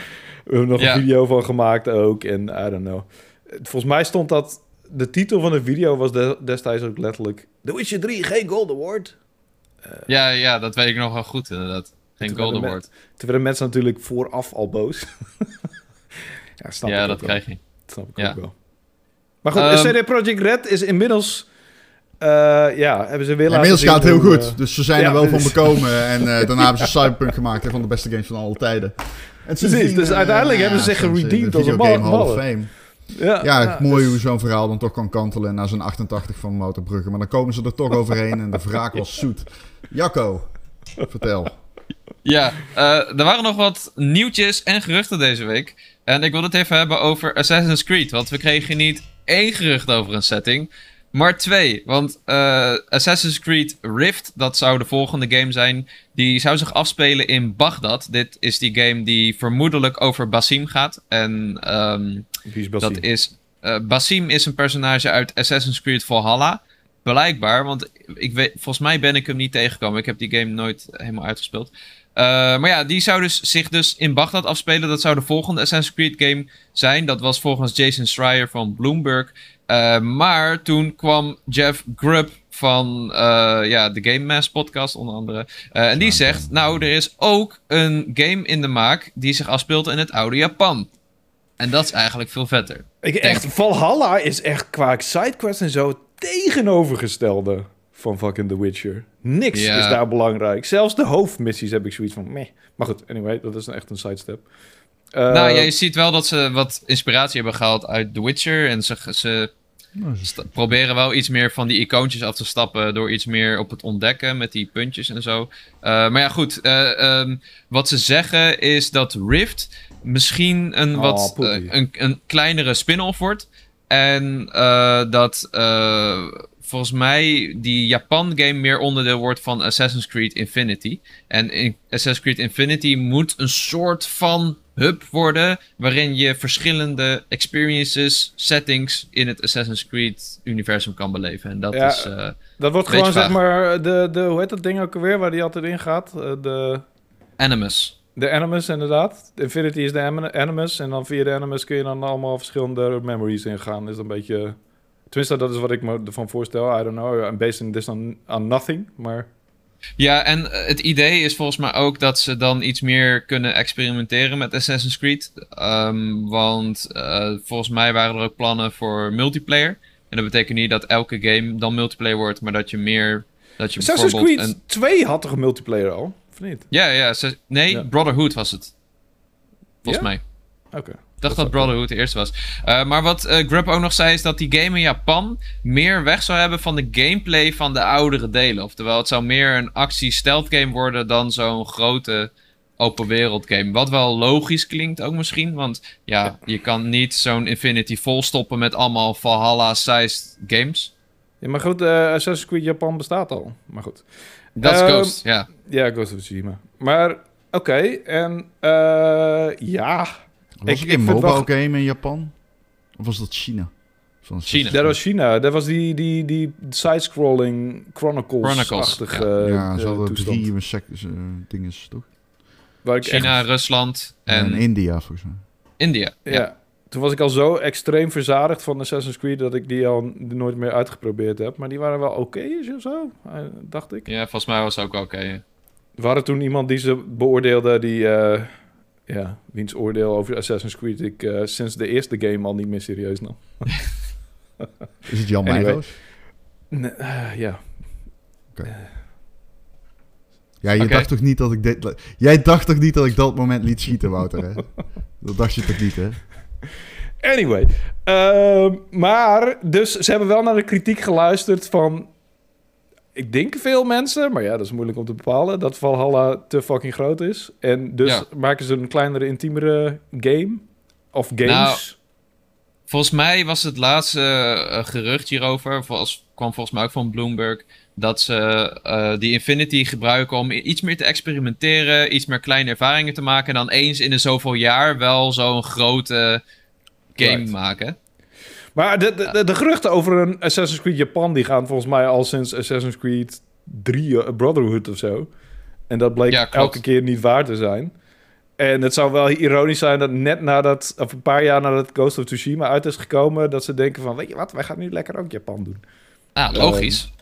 [LAUGHS] we hebben nog Ja. een video van gemaakt ook. En I don't know. Volgens mij stond dat... De titel van de video was de- destijds ook letterlijk... The Witcher 3, geen Gold Award. Ja, ja, dat weet ik nog wel goed inderdaad. Geen Toen Gold werden Award. Toen werden mensen natuurlijk vooraf al boos. [LAUGHS] ja, snap ik Ja, ook dat wel. krijg je. Dat snap ik Ja. ook wel. Maar goed, Ehm, CD Projekt Red is inmiddels... eh, ja, hebben ze weer Ja, laten inmiddels gaat het heel hoe, goed. eh, dus ze zijn ja, er wel van dus- bekomen. [LAUGHS] En eh, daarna hebben ze Cyberpunk gemaakt. Een van de beste games van alle tijden. En Precies, dus uiteindelijk hebben ze zich geredeemd de als een Hall of. Fame. ja, Ja, mooi dus- hoe zo'n verhaal dan toch kan kantelen naar zo'n 88 van Motorbrugge. Maar dan komen ze er toch overheen en de wraak was zoet. Jacco, vertel. Ja, eh, er waren nog wat nieuwtjes en geruchten deze week. En ik wil het even hebben over Assassin's Creed. Want we kregen niet één gerucht over een setting, maar twee. Want eh, Assassin's Creed Rift, dat zou de volgende game zijn. Die zou zich afspelen in Bagdad. Dit is die game die vermoedelijk over Basim gaat. En ehm, Wie is Bassie? dat is. eh, Basim is een personage uit Assassin's Creed Valhalla. Blijkbaar, want ik weet, volgens mij ben ik hem niet tegengekomen. Ik heb die game nooit helemaal uitgespeeld. Eh, maar ja, die zou dus zich dus in Bagdad afspelen. Dat zou de volgende Assassin's Creed game zijn. Dat was volgens Jason Schreier van Bloomberg. Eh, maar toen kwam Jeff Grubb van eh, ja, de Game Mass podcast onder andere. Eh, en die zegt, nou, er is ook een game in de maak die zich afspeelt in het oude Japan. En dat is eigenlijk veel vetter. Ik, echt, Valhalla is echt qua sidequests en zo tegenovergestelde van fucking The Witcher. Niks Ja. is daar belangrijk. Zelfs de hoofdmissies heb ik zoiets van meh. Maar goed, anyway, dat is echt een sidestep. Eh, nou, ja, je ziet wel dat ze wat inspiratie hebben gehaald uit The Witcher. En ze, ze proberen wel iets meer van die icoontjes af te stappen. Door iets meer op het ontdekken met die puntjes en zo. Eh, maar ja, goed. eh, ehm, wat ze zeggen is dat Rift misschien een, Oh, wat, eh, een, een kleinere spin-off wordt. En dat volgens mij die Japan-game meer onderdeel wordt van Assassin's Creed Infinity. En in Assassin's Creed Infinity moet een soort van hub worden. waarin je verschillende experiences, settings in het Assassin's Creed-universum kan beleven. En dat Ja. is. eh, dat wordt gewoon zeg maar de, de, hoe heet dat ding ook alweer waar die altijd in gaat? Eh, de, Animus. de Animus inderdaad. De Infinity is de Anim- Animus en dan via de Animus kun je dan allemaal verschillende memories ingaan. Is een beetje... Tenminste, dat is wat ik me ervan voorstel. I don't know. I'm basing this on, on nothing, maar... Ja, en eh, het idee is volgens mij ook dat ze dan iets meer kunnen experimenteren met Assassin's Creed. Ehm, want eh, volgens mij waren er ook plannen voor multiplayer. En dat betekent niet dat elke game dan multiplayer wordt, maar dat je meer. Dat je Assassin's Creed een- 2 had toch een multiplayer al? Of niet? Ja, ja. nee, Ja. Brotherhood was het. Volgens Ja? mij. Oké. Dacht Dat Brotherhood de eerste was. Eh, maar wat eh Grub ook nog zei is dat die game in Japan meer weg zou hebben van de gameplay van de oudere delen. Oftewel, het zou meer een actie-stealth game worden dan zo'n grote open wereld game. Wat wel logisch klinkt ook misschien, want ja, je kan niet zo'n Infinity volstoppen met allemaal Valhalla-sized games. Ja, maar goed, eh, Assassin's Creed Japan bestaat al. Maar goed. Dat is Ehm, Ghost, ja. Ja, Ghost of Tsushima. Maar, oké. en, ja... Was Ik- het ik een wel- game in Japan? Of was dat China? Van China. Dat was China. Dat was die, die, die side-scrolling Chronicles-achtige Chronicles, ja, eh, ze hadden drie sec- eh, dingen, toch? Waar ik China, echt- Rusland En, en India, volgens mij. India. ja. Ja. Toen was ik al zo extreem verzadigd van Assassin's Creed dat ik die al nooit meer uitgeprobeerd heb. Maar die waren wel oké of zo, eh, dacht ik. ja, volgens mij was het ook wel oké. ja. We hadden toen iemand die ze beoordeelde, die, eh, ja, wiens oordeel over Assassin's Creed ik eh, sinds de eerste game al niet meer serieus nam. [LAUGHS] Is het Jan Anyway. Meijers? Nee, eh, ja. Ja, je dacht toch niet dat ik dit... Jij dacht toch niet dat ik dat moment liet schieten, Wouter, hè? [LAUGHS] Dat dacht je toch niet, hè? Anyway. ehm, maar, dus ze hebben wel naar de kritiek geluisterd van... Ik denk veel mensen, maar ja, dat is moeilijk om te bepalen... dat Valhalla te fucking groot is. En dus Ja. maken ze een kleinere, intiemere game. Of games. Volgens mij was het laatste eh, gerucht hierover, kwam volgens mij ook van Bloomberg, dat ze eh, die Infinity gebruiken om iets meer te experimenteren, iets meer kleine ervaringen te maken en dan eens in de zoveel jaar wel zo'n grote game Right. maken. Maar de, de, de, geruchten over een Assassin's Creed Japan... die gaan volgens mij al sinds Assassin's Creed 3 eh, Brotherhood of zo. En dat bleek Ja, elke keer niet waar te zijn. En het zou wel ironisch zijn dat net nadat... of een paar jaar nadat Ghost of Tsushima uit is gekomen... dat ze denken van, weet je wat, wij gaan nu lekker ook Japan doen. Ah, logisch.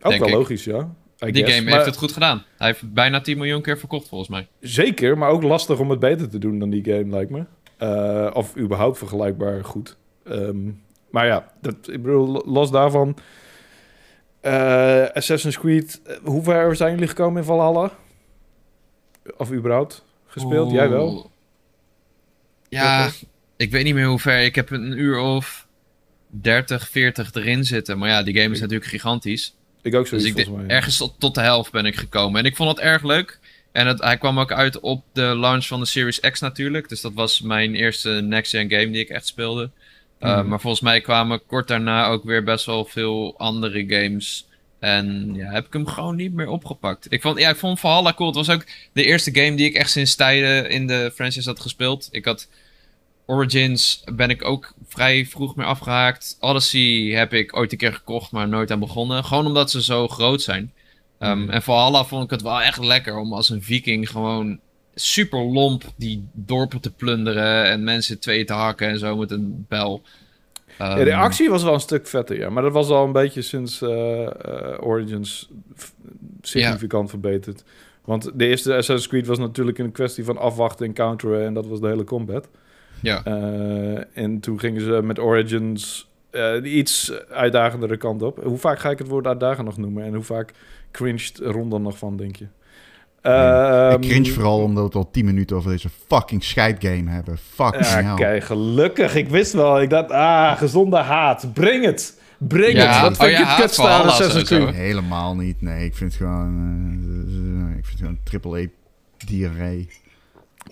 Ook wel ik. logisch, ja. I die guess. game Maar heeft het goed gedaan. Hij heeft bijna 10 miljoen keer verkocht volgens mij. Zeker, maar ook lastig om het beter te doen dan die game, lijkt me. Eh, of überhaupt vergelijkbaar goed. Ehm, maar ja, dat, ik bedoel, los daarvan... eh, Assassin's Creed, eh, hoe ver zijn jullie gekomen in Valhalla? Of überhaupt gespeeld? Jij wel? Ja, Ja, ik weet niet meer hoe ver. Ik heb een uur of 30, 40 erin zitten. Maar ja, die game is natuurlijk gigantisch. Ik ook Dus zoiets ik mij. ergens tot, tot de helft ben ik gekomen. En ik vond het erg leuk. En het, hij kwam ook uit op de launch van de Series X natuurlijk. Dus dat was mijn eerste next-gen game die ik echt speelde. Uh, Mhm. Maar volgens mij kwamen kort daarna ook weer best wel veel andere games. En ja, heb ik hem gewoon niet meer opgepakt. Ik vond, ja, ik vond Valhalla cool. Het was ook de eerste game die ik echt sinds tijden in de franchise had gespeeld. Ik had Origins ben ik ook vrij vroeg mee afgehaakt. Odyssey heb ik ooit een keer gekocht, maar nooit aan begonnen. Gewoon omdat ze zo groot zijn. Um. En Valhalla vond ik het wel echt lekker om als een viking gewoon super lomp die dorpen te plunderen en mensen twee te hakken en zo met een bel. Ja, de Um, actie was wel een stuk vetter, ja. Maar dat was al een beetje sinds eh, eh, Origins significant verbeterd. Want de eerste Assassin's Creed was natuurlijk een kwestie van afwachten en counteren... en dat was de hele combat. Ja. Eh, en toen gingen ze met Origins die iets uitdagendere kant op. Hoe vaak ga ik het woord uitdagend nog noemen? En hoe vaak cringed Ron dan nog van, denk je? Ik Ehm, cringe vooral omdat we al 10 minuten over deze fucking scheidgame hebben. Fucking Ja, hell. kijk, gelukkig. Ik wist wel. Ik dacht, ah, gezonde haat. Breng het. Breng Ja, het. Wat oh, vind ja, je het kutste aan Assassin's. Creed? Helemaal niet. Nee, ik vind het gewoon... eh, ik vind het gewoon triple E diarree.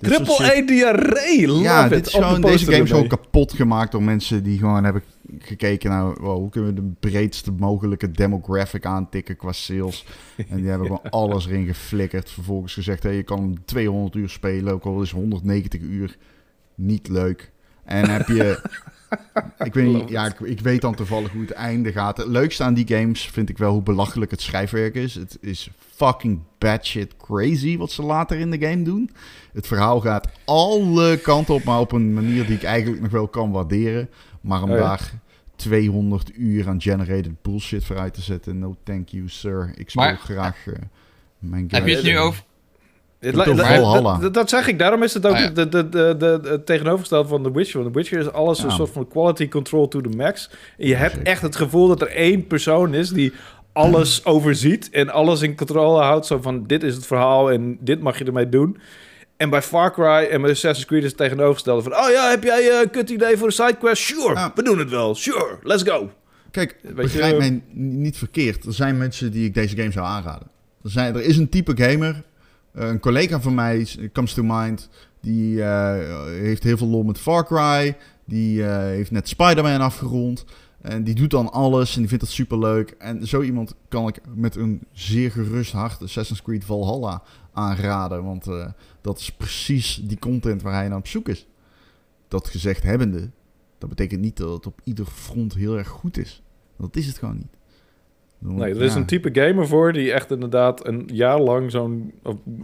Triple E diarree. Love Ja, it. dit is de deze game is gewoon kapot gemaakt door mensen die gewoon hebben gekeken naar wow, hoe kunnen we de breedste mogelijke demographic aantikken qua sales. En die hebben gewoon [LAUGHS] alles erin geflikkerd. Vervolgens gezegd, hey, je kan hem 200 uur spelen, ook al is 190 uur niet leuk. En heb je... [LAUGHS] ik weet niet, ja, ik, ik weet dan toevallig hoe het einde gaat. Het leukste aan die games vind ik wel hoe belachelijk het schrijfwerk is. Het is fucking batshit crazy wat ze later in de game doen. Het verhaal gaat alle kanten op, maar op een manier die ik eigenlijk nog wel kan waarderen. Maar om Oh ja. daar 200 uur aan generated bullshit voor uit te zetten, no thank you sir. Ik speel Maar- graag eh, mijn game. Heb je het nu over? Dat- dat- Dat zeg ik. Daarom is het ook Ah, ja. de, de, de, de, de tegenovergestelde van The Witcher. Want The Witcher is alles een soort van quality control to the max. En je hebt zeker. echt het gevoel dat er één persoon is die alles [CLEARS THROAT] overziet en alles in controle houdt. Zo van, dit is het verhaal en dit mag je ermee doen. En bij Far Cry en bij Assassin's Creed is het tegenovergestelde van... Oh ja, heb jij eh, een kut idee voor een sidequest? Sure, Ja. we doen het wel. Sure, let's go. Kijk, Weet begrijp je- mij niet verkeerd. Er zijn mensen die ik deze game zou aanraden. Er, zijn, er is een type gamer. Eh, een collega van mij, comes to mind. Die eh, heeft heel veel lol met Far Cry. Die eh, heeft net Spider-Man afgerond. En die doet dan alles en die vindt dat super leuk. En zo iemand kan ik met een zeer gerust hart Assassin's Creed Valhalla aanraden. Want dat is precies die content waar hij naar op zoek is. dat gezegd hebbende, dat betekent niet dat het op ieder front heel erg goed is. Dat is het gewoon niet. Nee, er is ja. een type gamer voor die echt inderdaad een jaar lang zo'n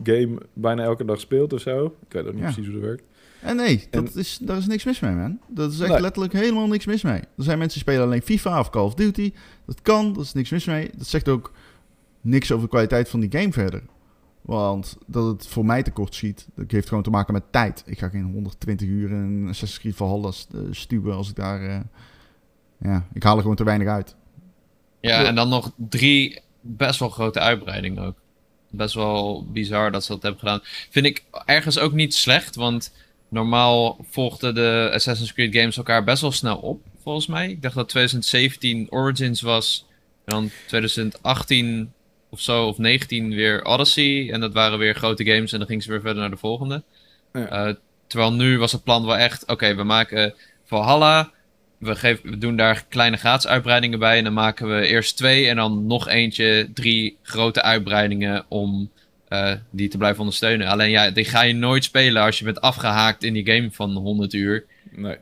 game bijna elke dag speelt of zo. Ik weet ook niet Ja. precies hoe dat werkt. En nee, En- dat is, daar is niks mis mee, man. Dat is echt Nee. letterlijk helemaal niks mis mee. Er zijn mensen die spelen alleen FIFA of Call of Duty. Dat kan, dat is niks mis mee. Dat zegt ook niks over de kwaliteit van die game verder. Want dat het voor mij tekort schiet, dat heeft gewoon te maken met tijd. Ik ga geen 120 uur in Assassin's Creed Valhalla eh, stuwen als ik daar... eh, ja, ik haal er gewoon te weinig uit. Ja, Ja. en dan nog drie best wel grote uitbreidingen ook. Best wel bizar dat ze dat hebben gedaan. Vind ik ergens ook niet slecht, want normaal volgden de Assassin's Creed games elkaar best wel snel op, volgens mij. Ik dacht dat 2017 Origins was, en dan 2018 of zo, of 19 weer Odyssey. En dat waren weer grote games en dan gingen ze weer verder naar de volgende. Ja. Eh, terwijl nu was het plan wel echt, oké, we maken Valhalla, we, geven, we doen daar kleine gratis uitbreidingen bij. En dan maken we eerst twee en dan nog eentje, drie grote uitbreidingen om eh, die te blijven ondersteunen. Alleen ja, die ga je nooit spelen als je bent afgehaakt in die game van 100 uur. Nee.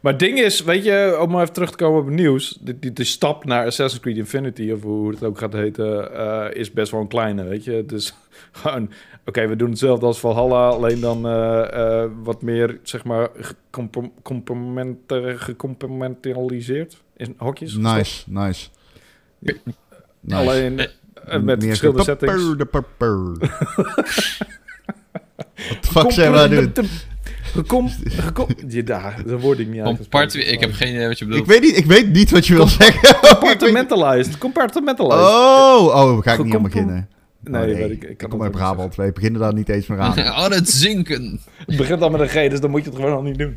Maar het ding is, weet je, om maar even terug te komen op het nieuws. De, de stap naar Assassin's Creed Infinity, of hoe het ook gaat heten, eh, is best wel een kleine, weet je. Is gewoon, oké, we doen hetzelfde als Valhalla, alleen dan eh, eh, wat meer, zeg maar, gecompartimentaliseerd in hokjes. Nice, nice. Alleen eh, met Meer verschillende settings. Wat de [LAUGHS] fuck zijn we aan het doen? Gecom ja, daar, dat word ik niet uitgesproken. ik heb geen idee wat je Ik bedoelt. weet, niet, ik weet niet wat je wil zeggen. [LAUGHS] Compartmentalized. Compartmentalized. Oh, oh, ga ik niet aan Gecompo- beginnen. Nee, Oh, ik. Ik Ik kan kom het uit Brabant. Wij beginnen daar niet eens meer aan. [LAUGHS] oh, het zinken. Het [LAUGHS] begint al met een G, dus dan moet je het gewoon al niet doen.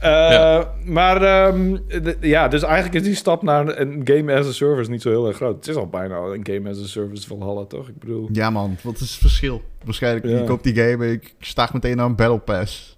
Eh, Ja. Maar ehm, de- ja, dus eigenlijk is die stap naar een game as a service niet zo heel erg groot. Het is al bijna een game as a service van Halla, toch? Ik bedoel... Ja man, wat is het verschil? Waarschijnlijk, Ja. je koopt die game en ik sta meteen naar een Battle Pass.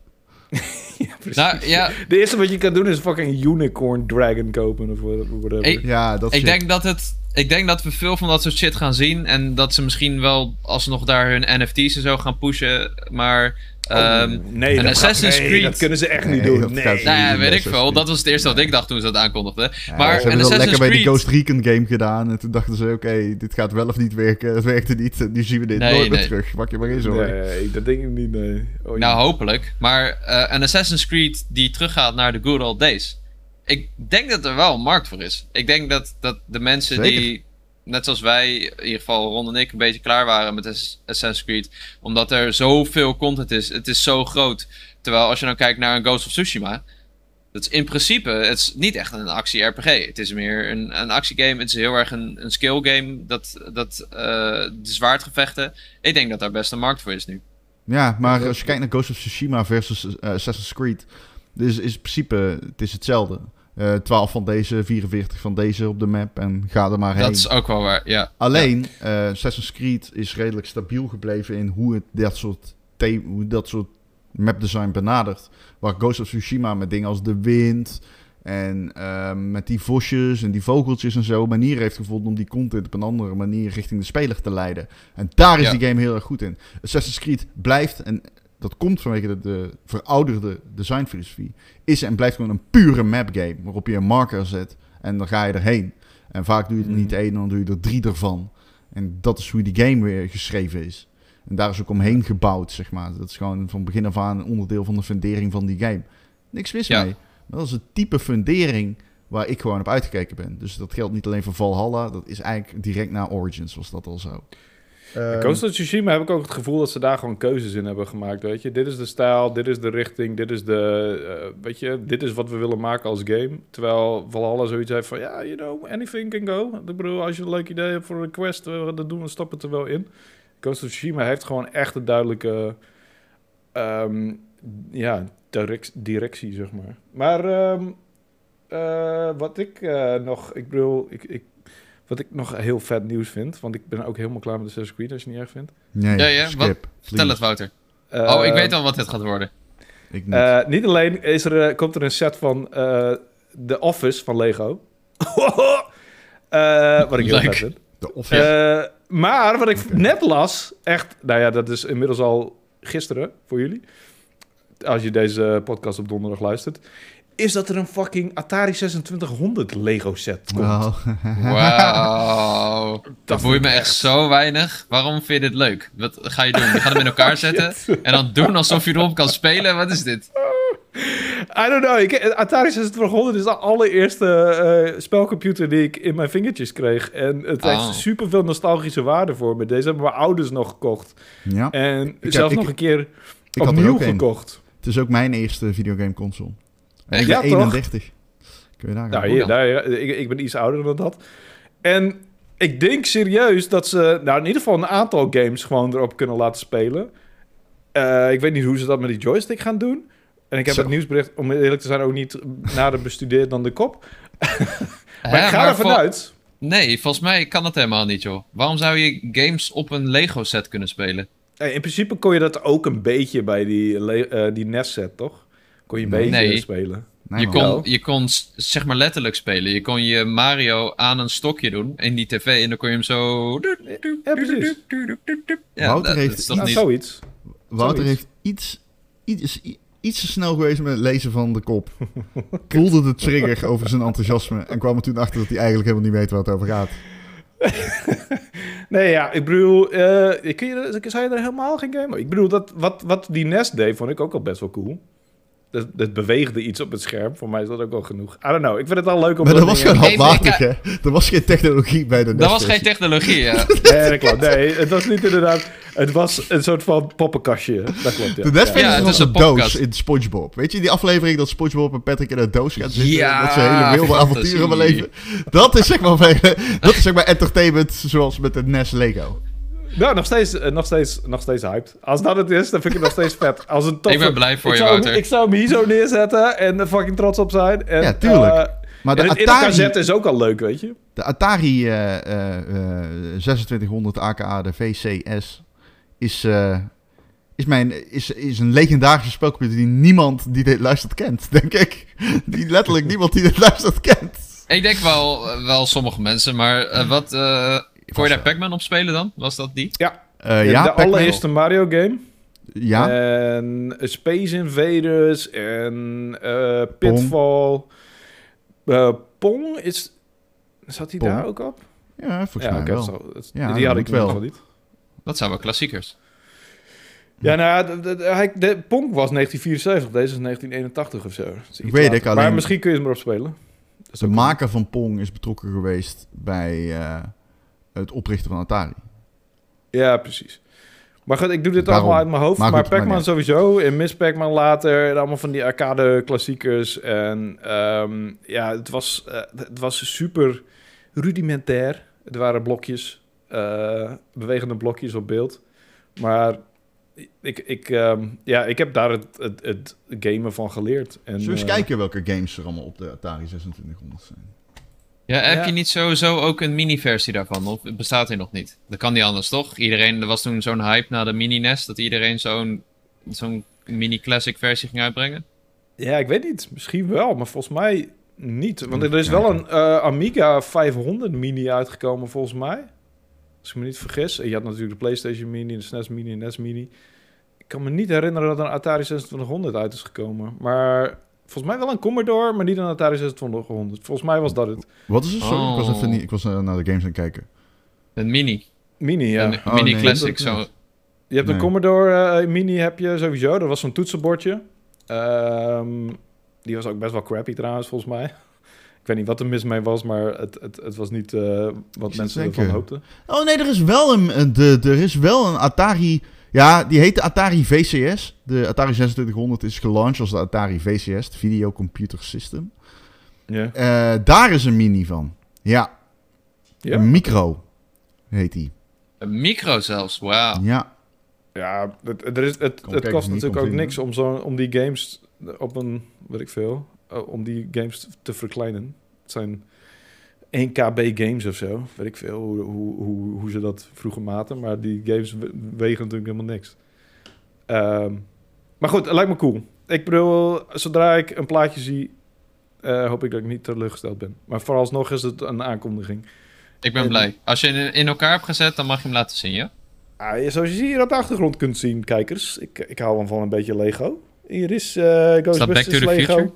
[LAUGHS] Ja, precies. Nou ja, De eerste wat je kan doen is fucking Unicorn Dragon kopen of whatever. Ik- Ja, dat ik shit. denk dat het. Ik denk dat we veel van dat soort shit gaan zien. En dat ze misschien wel alsnog daar hun NFT's en zo gaan pushen. Maar. ehm, Oh, nee, en dat Assassin's gaat- nee, Creed- dat kunnen ze echt niet Nee, doen. dat Nee. gaat- nou weet ik veel. Dat was het eerste wat ik dacht toen ze dat aankondigden. Ja, maar ze hebben dat lekker bij die Creed- Ghost Recon game gedaan. En toen dachten ze, oké, dit gaat wel of niet werken. Het werkte niet. Nu zien we dit Nee, nooit meer nee. terug. Pak je maar eens hoor. Nee, dat denk ik niet, nee. Oh, Nou, hopelijk. Maar eh, een Assassin's Creed die teruggaat naar de good old days. Ik denk dat er wel een markt voor is. Ik denk dat, dat de mensen Zeker. die, net zoals wij, in ieder geval Ron en ik, een beetje klaar waren met Ass- Assassin's Creed. Omdat er zoveel content is. Het is zo groot. Terwijl als je dan kijkt naar een Ghost of Tsushima. Dat is in principe, het is niet echt een actie-RPG. Het is meer een, een actiegame. Het is heel erg een, een skill game. Dat, dat, eh, de zwaardgevechten. Ik denk dat daar best een markt voor is nu. Ja, maar als je kijkt naar Ghost of Tsushima versus eh, Assassin's Creed, dus is in principe het is hetzelfde. Eh 12 van deze, 44 van deze op de map en ga er maar heen. Dat is ook wel waar, ja. Alleen, eh, Assassin's Creed is redelijk stabiel gebleven in hoe het dat soort, hoe dat soort mapdesign benadert. Waar Ghost of Tsushima met dingen als de wind en ehm, met die vosjes en die vogeltjes en zo manier heeft gevonden om die content op een andere manier richting de speler te leiden. En daar is Ja. die game heel erg goed in. Assassin's Creed blijft, en dat komt vanwege de, de verouderde designfilosofie, is en blijft gewoon een pure map game waarop je een marker zet en dan ga je erheen. En vaak doe je er niet Mhm. één, dan doe je er drie ervan. En dat is hoe die game weer geschreven is. En daar is ook omheen gebouwd, zeg maar. Dat is gewoon van begin af aan een onderdeel van de fundering van die game. Niks mis Ja. mee. Maar dat is het type fundering waar ik gewoon op uitgekeken ben. Dus dat geldt niet alleen voor Valhalla. Dat is eigenlijk direct na Origins was dat al zo. Of Tsushima heb ik ook het gevoel dat ze daar gewoon keuzes in hebben gemaakt, weet je. Dit is de stijl, dit is de richting, dit is de, eh, weet je, dit is wat we willen maken als game. Terwijl Valhalla zoiets heeft van, ja, you know, anything can go. Ik bedoel, als je een leuk idee hebt voor een quest, eh, dat doen we, stappen er wel in. Of Tsushima heeft gewoon echt een duidelijke, ehm, ja, direct, directie, zeg maar. Maar ehm, eh, wat ik nog, ik bedoel, ik, wat ik nog heel vet nieuws vind, want ik ben ook helemaal klaar met Assassin's Creed, als je het niet erg vindt. Nee, Ja, ja, skip. wat? Vertel het, Wouter. Eh, oh, ik weet al wat dit gaat worden. Ik niet. eh, niet alleen is er, eh, komt er een set van eh The Office van Lego. [LAUGHS] Eh, wat ik heel vet vind. de Office. Eh, maar wat ik net las, echt, nou ja, dat is inmiddels al gisteren voor jullie. als je deze podcast op donderdag luistert, is dat er een fucking Atari 2600 Lego set komt. Wauw. Wauw. Dat boeit me echt zo weinig. Waarom vind je dit leuk? Wat ga je doen? Je gaat hem in elkaar [LAUGHS] zetten en dan doen alsof je erop kan spelen? Wat is dit? I don't know. Ik, Atari 2600 is de allereerste eh, spelcomputer die ik in mijn vingertjes kreeg. En het Oh. heeft super veel nostalgische waarde voor me. Deze hebben mijn ouders nog gekocht. Ja. En heb- ik- nog een keer er opnieuw een. gekocht. Het is ook mijn eerste videogame console. Ja, ben toch? 31. Kun je daar Nou, hier, daar, ik, ik ben iets ouder dan dat. En ik denk serieus dat ze, nou in ieder geval een aantal games gewoon erop kunnen laten spelen. Eh, ik weet niet hoe ze dat met die joystick gaan doen. En ik heb Zo. het nieuwsbericht, om eerlijk te zijn, ook niet nader bestudeerd dan de kop. [LAUGHS] Maar Hè, ik ga ervan vol- uit. Nee, volgens mij kan dat helemaal niet, joh. Waarom zou je games op een Lego set kunnen spelen? Eh, In principe kon je dat ook een beetje bij die, eh, die NES set, toch? Kon je een Nee. beetje Nee. spelen. Nee, je, kon, je kon zeg maar letterlijk spelen. Je kon je Mario aan een stokje doen in die tv en dan kon je hem zo... Ja, precies. Ja, Wouter dat, heeft dat is toch Nou, niet... zoiets. Wouter Zoiets. heeft iets, iets, iets te snel geweest met het lezen van de kop. Voelde de trigger over zijn enthousiasme. En kwam er toen achter dat hij eigenlijk helemaal niet weet waar het over gaat. [LAUGHS] Nee, ja, ik bedoel, eh, kun je, zou je er helemaal geen game? Ik bedoel, dat, wat, wat die NES deed, vond ik ook al best wel cool. Het, het beweegde iets op het scherm. Voor mij is dat ook wel genoeg. I don't know. Ik vind het wel leuk om... Maar dat dat was gewoon handmatig, hè? Er was geen technologie bij de Dat was geen technologie, ja. [LAUGHS] Nee, dat klopt. Nee, het was niet inderdaad... Het was een soort van poppenkastje. Dat klopt, ja. De NES Ja, het is een een doos podcast. in SpongeBob. Weet je die aflevering dat SpongeBob en Patrick in een doos gaan zitten? Ja, dat ze hele wilde avonturen beleven. Dat is zeg maar, [LAUGHS] dat is zeg maar entertainment zoals met de NES Lego. Nou, nog steeds, eh, nog, steeds, nog steeds hyped. Als dat het is, dan vind ik het nog steeds vet. Als een toffe... [LAUGHS] Ik ben blij voor ik je, zou, Wouter. Ik zou hem hier zo neerzetten en er fucking trots op zijn. En, Ja, tuurlijk. eh, Maar de en het in elkaar Atari, zetten is ook al leuk, weet je. de Atari eh, eh, eh, 2600 aka, de VCS, is, eh, is, mijn, is, is een legendarische spelcomputer die niemand die dit luistert kent, [LAUGHS] denk ik. Die letterlijk niemand die dit [LAUGHS] luistert kent. Ik denk wel, wel sommige mensen, maar wat... eh kon je daar Pac-Man op spelen dan? Was dat die? Ja, Eh, ja, de allereerste Mario game. Ja, En Space Invaders en eh, Pitfall. Eh, Pong is... Zat hij Pong. daar ook op? ja, volgens ja, mij wel. zo- het- Ja, die had ik wel. nog niet. Dat zijn wel klassiekers. Ja, nou, de, de, de- hij- de Pong was 1974, deze is 1981 of zo. Weet later. ik, alleen- Maar misschien kun je hem erop spelen. Dat is De maker van Pong is betrokken geweest bij eh, het oprichten van Atari. Ja, precies. Maar goed, ik doe dit Daarom. allemaal uit mijn hoofd. Maar Maar, Pac-Man sowieso. En Miss Pac-Man later. En allemaal van die arcade klassiekers. En ehm, ja, het was, eh, het was super rudimentair. Het waren blokjes. eh, bewegende blokjes op beeld. Maar ik, ik, ehm, ja, ik heb daar het, het, het gamen van geleerd. En, Zullen we eens eh, kijken welke games er allemaal op de Atari 2600 zijn? Ja, heb Ja. je niet sowieso ook een mini-versie daarvan? Of bestaat die nog niet? Dat kan niet anders, toch? Iedereen, er was toen zo'n hype na de mini-NES dat iedereen zo'n zo'n mini-classic versie ging uitbrengen. Ja, ik weet niet. Misschien wel, maar volgens mij niet. Want Even er is wel een eh, Amiga 500 mini uitgekomen, volgens mij. Als ik me niet vergis. Je had natuurlijk de PlayStation Mini, de SNES Mini, en NES Mini. Ik kan me niet herinneren dat er een Atari 2600 uit is gekomen. Maar volgens mij wel een Commodore, maar niet een Atari 2600. Volgens mij was dat het. Wat is het? Sorry, ik was Oh. even niet. Ik was eh, naar de games aan het kijken. Een mini. Mini, ja. Een Oh, mini-classic. nee, dat- zo. Je hebt een. Commodore eh, Mini heb je sowieso. Dat was zo'n toetsenbordje. Ehm, die was ook best wel crappy trouwens, volgens mij. [LAUGHS] Ik weet niet wat er mis mee was, maar het, het, het was niet eh, wat mensen ervan hoopten. Oh nee, er is wel een, een- de, er is wel een Atari. Ja, die heet de Atari VCS. De Atari 2600 is gelaunched als de Atari VCS, de Video Computer System. Ja. Eh, daar is een mini van. Ja, Ja. een micro heet die. Een micro zelfs, wauw. Ja, Ja, het, het, er is, het, Kom het kost natuurlijk ook niks om, zo, om die games op een, weet ik veel, eh, om die games te verkleinen. Het zijn 1 KB games of zo, weet ik veel, hoe, hoe, hoe, hoe ze dat vroeger maten. Maar die games we- wegen natuurlijk helemaal niks. Ehm, maar goed, het lijkt me cool. Ik bedoel, zodra ik een plaatje zie, eh, hoop ik dat ik niet teleurgesteld ben. Maar vooralsnog is het een aankondiging. Ik ben En- blij. Als je in, in elkaar hebt gezet, dan mag je hem laten zien, ja? Ah, zoals je hier op de achtergrond kunt zien, kijkers. Ik, ik hou wel van een beetje Lego. Hier is eh Ghostbusters Back to the Lego. Future?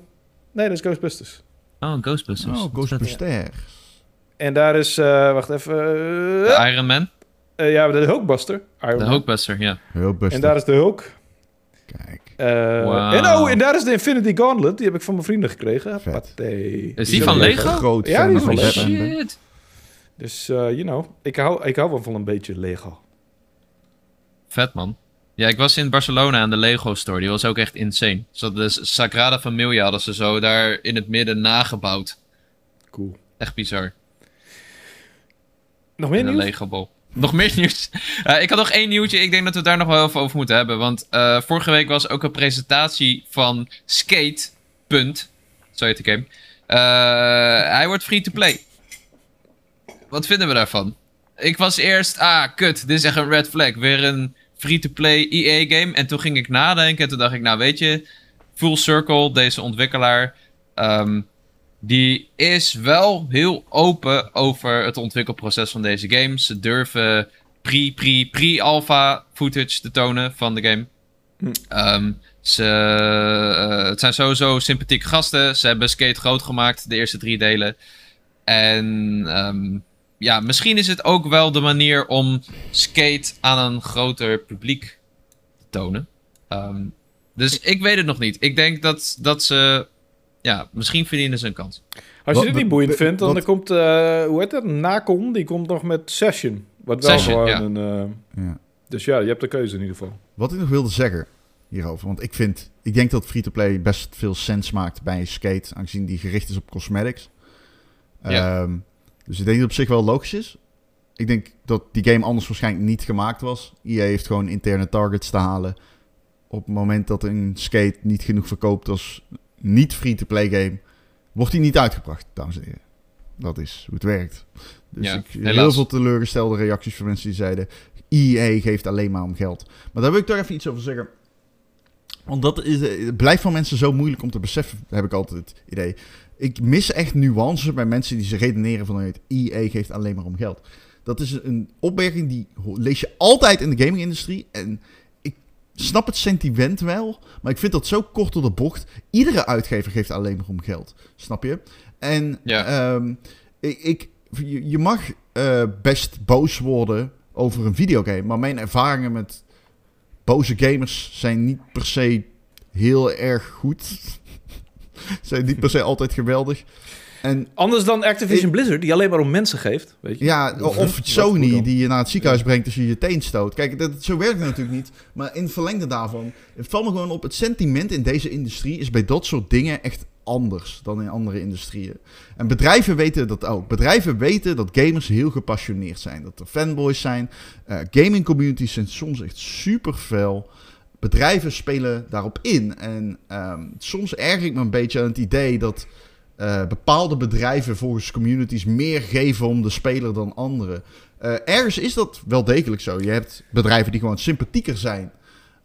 Nee, dat is Ghostbusters. Oh, Ghostbusters. Oh, Ghostbusters. En daar is, eh, wacht even, De eh, Iron Man. eh, ja, de Hulkbuster. Iron De Man. Hulkbuster, ja. Best. En daar is de Hulk. Kijk. Eh, Wauw. En oh, en daar is de Infinity Gauntlet. Die heb ik van mijn vrienden gekregen. Vet. Is die van Lego? groot Ja, die is van Lego. Shit. Dus, eh, you know, ik hou, ik hou wel van een beetje Lego. Vet, man. Ja, ik was in Barcelona aan de Lego store. Die was ook echt insane. Ze hadden de Sagrada Familia hadden ze zo daar in het midden nagebouwd. Cool. Echt bizar. Nog meer een nieuws? Lego. [LAUGHS] Nog meer nieuws. Ik had nog één nieuwtje. Ik denk dat we daar nog wel even over moeten hebben. Want eh, vorige week was ook een presentatie van Skate. Punt. Zo heet de game. Eh, hij wordt free to play. Wat vinden we daarvan? Ik was eerst, ah, kut, dit is echt een red flag. Weer een free-to-play EA-game. En toen ging ik nadenken en toen dacht ik, nou weet je, Full Circle, deze ontwikkelaar, ehm, die is wel heel open over het ontwikkelproces van deze game. Ze durven pre, pre, pre-alpha footage te tonen van de game. Hm. Ehm, ze, eh, het zijn sowieso sympathieke gasten. Ze hebben Skate groot gemaakt, de eerste drie delen. En ehm, ja, misschien is het ook wel de manier om Skate aan een groter publiek te tonen. Ehm, dus ik weet het nog niet. Ik denk dat, dat ze. Ja, misschien verdienen ze een kans. Als je dit niet boeiend vindt, dan wat- komt, eh, hoe heet dat? Nacon, die komt nog met Session. Wat wel Session, gewoon ja. een... eh, Ja. dus ja, je hebt de keuze in ieder geval. Wat ik nog wilde zeggen hierover. Want ik vind, ik denk dat free-to-play best veel sens maakt bij Skate. Aangezien die gericht is op cosmetics. Ja. Ehm, dus ik denk dat het op zich wel logisch is. Ik denk dat die game anders waarschijnlijk niet gemaakt was. EA heeft gewoon interne targets te halen. Op het moment dat een Skate niet genoeg verkoopt als niet free-to-play game, wordt die niet uitgebracht, dames en heren. Dat is hoe het werkt. Dus Ja, ik heel veel teleurgestelde reacties van mensen die zeiden... EA geeft alleen maar om geld. Maar daar wil ik toch even iets over zeggen. Want dat is, eh, het blijft van mensen zo moeilijk om te beseffen, heb ik altijd het idee. Ik mis echt nuance bij mensen die ze redeneren vanuit EA geeft alleen maar om geld. Dat is een opmerking die lees je altijd in de gaming-industrie. En snap het sentiment wel, maar ik vind dat zo kort door de bocht. Iedere uitgever geeft alleen maar om geld. Snap je? En Ja. ehm, ik, ik, je, je mag eh, best boos worden over een videogame, maar mijn ervaringen met boze gamers zijn niet per se heel erg goed. [LAUGHS] zijn niet per se altijd geweldig. En Anders dan Activision Ik- Blizzard, die alleen maar om mensen geeft. Weet je? ja, of Sony die je naar het ziekenhuis brengt als je je teen stoot. Kijk, dat, zo werkt het natuurlijk niet. Maar in het verlengde daarvan, het valt me gewoon op, het sentiment in deze industrie is bij dat soort dingen echt anders dan in andere industrieën. En bedrijven weten dat ook. Bedrijven weten dat gamers heel gepassioneerd zijn. Dat er fanboys zijn. Eh, gaming communities zijn soms echt super fel. Bedrijven spelen daarop in. En ehm, soms erger ik me een beetje aan het idee dat eh, bepaalde bedrijven volgens communities meer geven om de speler dan anderen. Eh, ergens is dat wel degelijk zo. Je hebt bedrijven die gewoon sympathieker zijn.